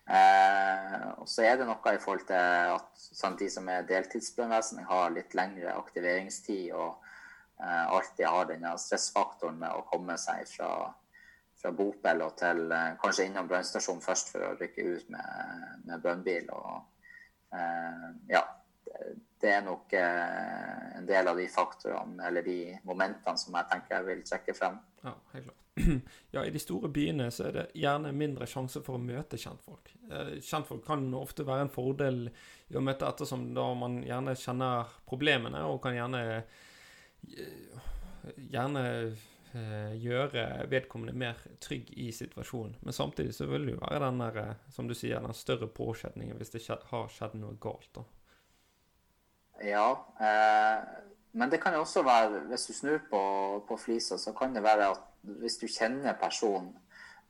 Eh, og så er det noe i forhold til at sånn, de som er deltidsbrannvesen, har litt lengre aktiveringstid og eh, alltid har denne stressfaktoren med å komme seg fra, fra bopel og til eh, kanskje innom brannstasjonen først for å rykke ut med, med brannbil. Eh, ja, det er nok eh, en del av de faktorene eller de momentene som jeg tenker jeg vil trekke frem. Ja, helt klart. (clears throat) ja, i de store byene så er det gjerne mindre sjanse for å møte kjentfolk. Eh, kjentfolk kan ofte være en fordel i å møte ettersom da man gjerne kjenner problemene, og kan gjerne eh, gjerne eh, gjøre vedkommende mer trygg i situasjonen. Men samtidig så vil det jo være den der, som du sier, den større påkjenningen hvis det har skjedd noe galt. da. Ja, eh, men det kan jo også være, hvis du snur på, på flisa, så kan det være at hvis du kjenner personen,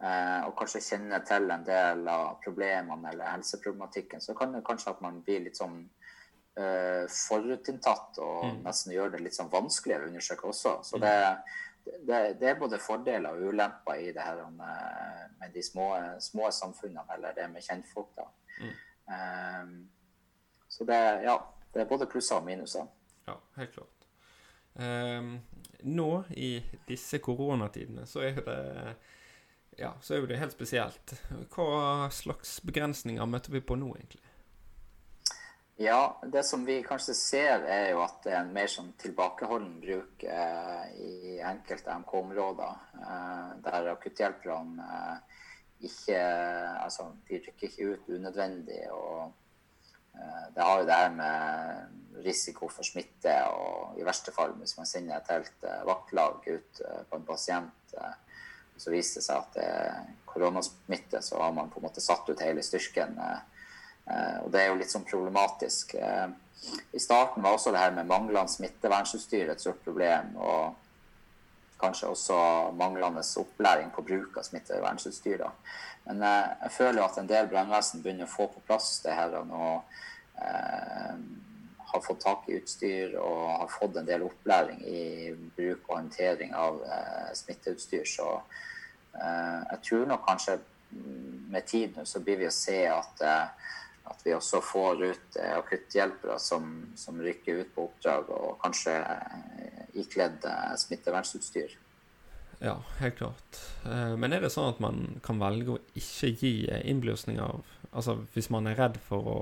eh, og kanskje kjenner til en del av problemene eller helseproblematikken, så kan det kanskje at man blir litt sånn eh, forutinntatt og mm. nesten gjør det litt sånn vanskeligere å undersøke også. Så det, det, det, er både fordeler og ulemper i det her med, med de små, små, samfunnene, eller det med kjentfolk. da. Mm. Um, så det, ja, det er både plusser og minuser. Ja, helt klart. Um, nå, i disse koronatidene, så er det ja, så er det helt spesielt. Hva slags begrensninger møter vi på nå, egentlig? Ja, det som vi kanskje ser, er jo at det er en mer sånn tilbakeholden bruk eh, i enkelte MK-områder. Eh, der akutthjelperne eh, ikke Altså, de rykker ikke ut unødvendig. og Eh, det har jo det her med risiko for smitte, og i verste fall hvis man sender et helt eh, vaktlag ut eh, på en pasient, så viser det seg at det er koronasmitte, så har man på en måte satt ut hele styrken. Og det er jo litt sånn problematisk. I starten var også det her med manglende smittevernutstyr et stort problem. og kanskje også manglende opplæring på bruk av smittevernutstyr. Men jeg føler jo at en del brannvesen begynner å få på plass det her. Eh, har fått tak i utstyr og har fått en del opplæring i bruk og håndtering av eh, smitteutstyr. Så eh, jeg tror nok kanskje med tiden så blir vi å se at, at vi også får ut akutthjelpere som, som, rykker ut på oppdrag og kanskje ikledd smittevernutstyr. Ja, helt klart. Men er det sånn at man kan velge å ikke gi innblåsning av Altså hvis man er redd for å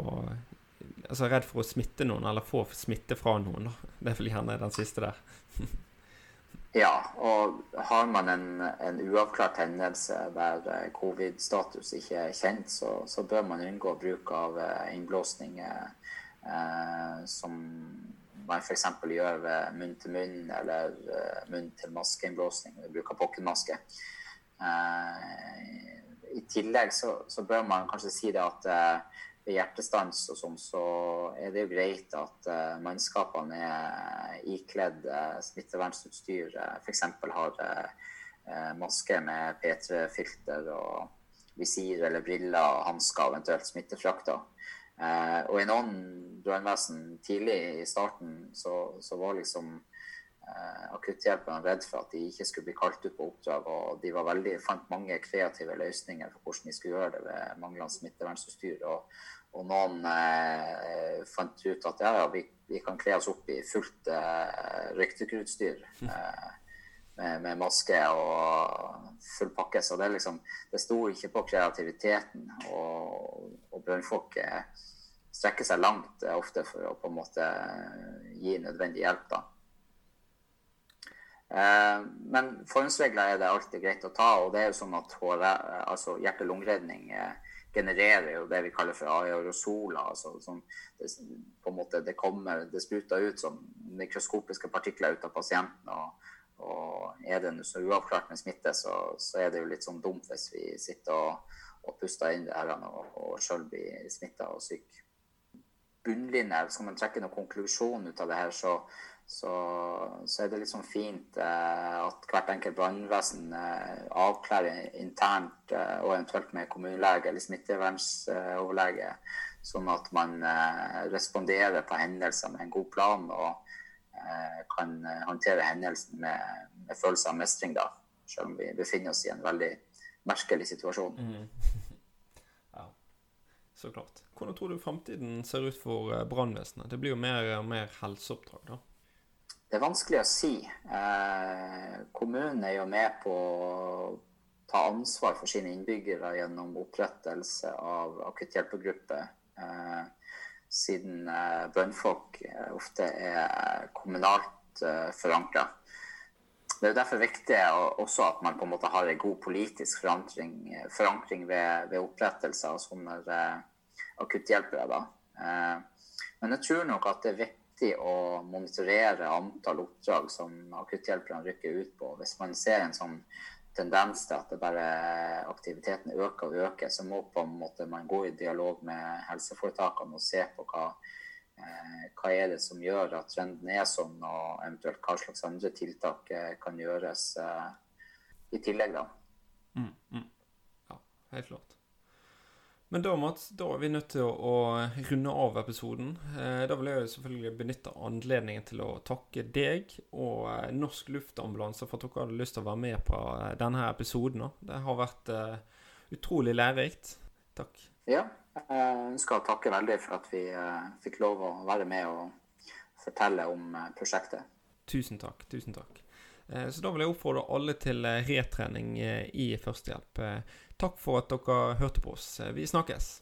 altså redd for å smitte noen, eller få smitte fra noen. da. Det er vel gjerne den siste der. (laughs) ja, og har man en, en uavklart hendelse der eh, covid-status ikke er kjent, så, så, bør man unngå bruk av innblåsninger eh, som man f.eks. gjør ved munn-til-munn eller munn-til-maskeinnblåsning ved bruk av pokkenmaske. Eh, I tillegg så, så, bør man kanskje si det at uh, ved hjertestans og sånn, så er det jo greit at uh, mannskapene er ikledd uh, smittevernutstyr. Uh, F.eks. har uh, maske med P3-filter og visir eller briller, og hansker eventuelt smittefrakter. Og i noen brannvesen tidlig i starten så, så var liksom akutthjelperne redd for at de ikke skulle bli kalt ut på oppdrag. Og de veldig, fant mange kreative løsninger for hvordan de skulle gjøre det ved manglende smittevernutstyr. Og, og noen eh, fant ut at ja, vi, vi, kan kle oss opp i fullt eh, røykdykkerutstyr. Eh, med, med, maske og full pakke. Så det, liksom, det sto ikke på kreativiteten. Og, og brønnfolk eh, strekker seg langt eh, ofte for å på en måte gi nødvendig hjelp. da. Men forhåndsregler er det alltid greit å ta, og det er jo sånn at altså hjerte-lungeredning genererer jo det vi kaller for aerosoler. altså sånn, det, på en måte, det kommer, det spruter ut sånn mikroskopiske partikler ut av pasienten. og og er det så uavklart med smitte, så, så, er det jo litt sånn dumt hvis vi sitter og, og puster inn det her og, og sjøl blir smitta og syk. Bunnlinje, skal man trekke noen konklusjon ut av det her, så, så, så er det litt sånn fint eh, at hvert enkelt brannvesen eh, avklarer internt eh, og eventuelt med kommunelege eller smittevernsoverlege, sånn at man eh, responderer på hendelser med en god plan. og Eh, kan håndtere hendelsen med, med følelse av mestring, da, selv om vi befinner oss i en veldig merkelig situasjon. Mm. (laughs) Ja, så klart. Hvordan tror du framtiden ser ut for eh, brannvesenet? Det blir jo mer og mer helseoppdrag, da? Det er vanskelig å si. Eh, kommunen er jo med på å ta ansvar for sine innbyggere gjennom opprettelse av akutthjelpegruppe, Eh, siden eh, brannfolk eh, ofte er kommunalt eh, forankra. Det er derfor viktig også at man på en måte har en god politisk forankring, forankring ved, ved, opprettelse av sånne akutthjelpere. Men jeg tror nok at det er viktig å monitorere antall oppdrag som akutthjelperne rykker ut på. Hvis man ser en sånn tendens til at bare aktiviteten øker og øker, så må man gå i dialog med helseforetakene og se på hva, eh, hva er det som gjør at trenden er sånn, og eventuelt hva slags andre tiltak eh, kan gjøres eh, i tillegg. da. Mm, mm. Ja, helt klart. Men da, Mats, da er vi nødt til å, å runde av episoden. Eh, da vil jeg jo selvfølgelig benytte anledningen til å takke deg og eh, Norsk Luftambulanse for at dere hadde lyst til å være med på eh, denne episoden. Det har vært eh, utrolig lærerikt. Takk. Ja, jeg ønsker å takke veldig for at vi eh, fikk lov å være med og fortelle om eh, prosjektet. Tusen takk. Tusen takk. Så da vil jeg oppfordre alle til retrening i førstehjelp. Takk for at dere hørte på oss. Vi snakkes.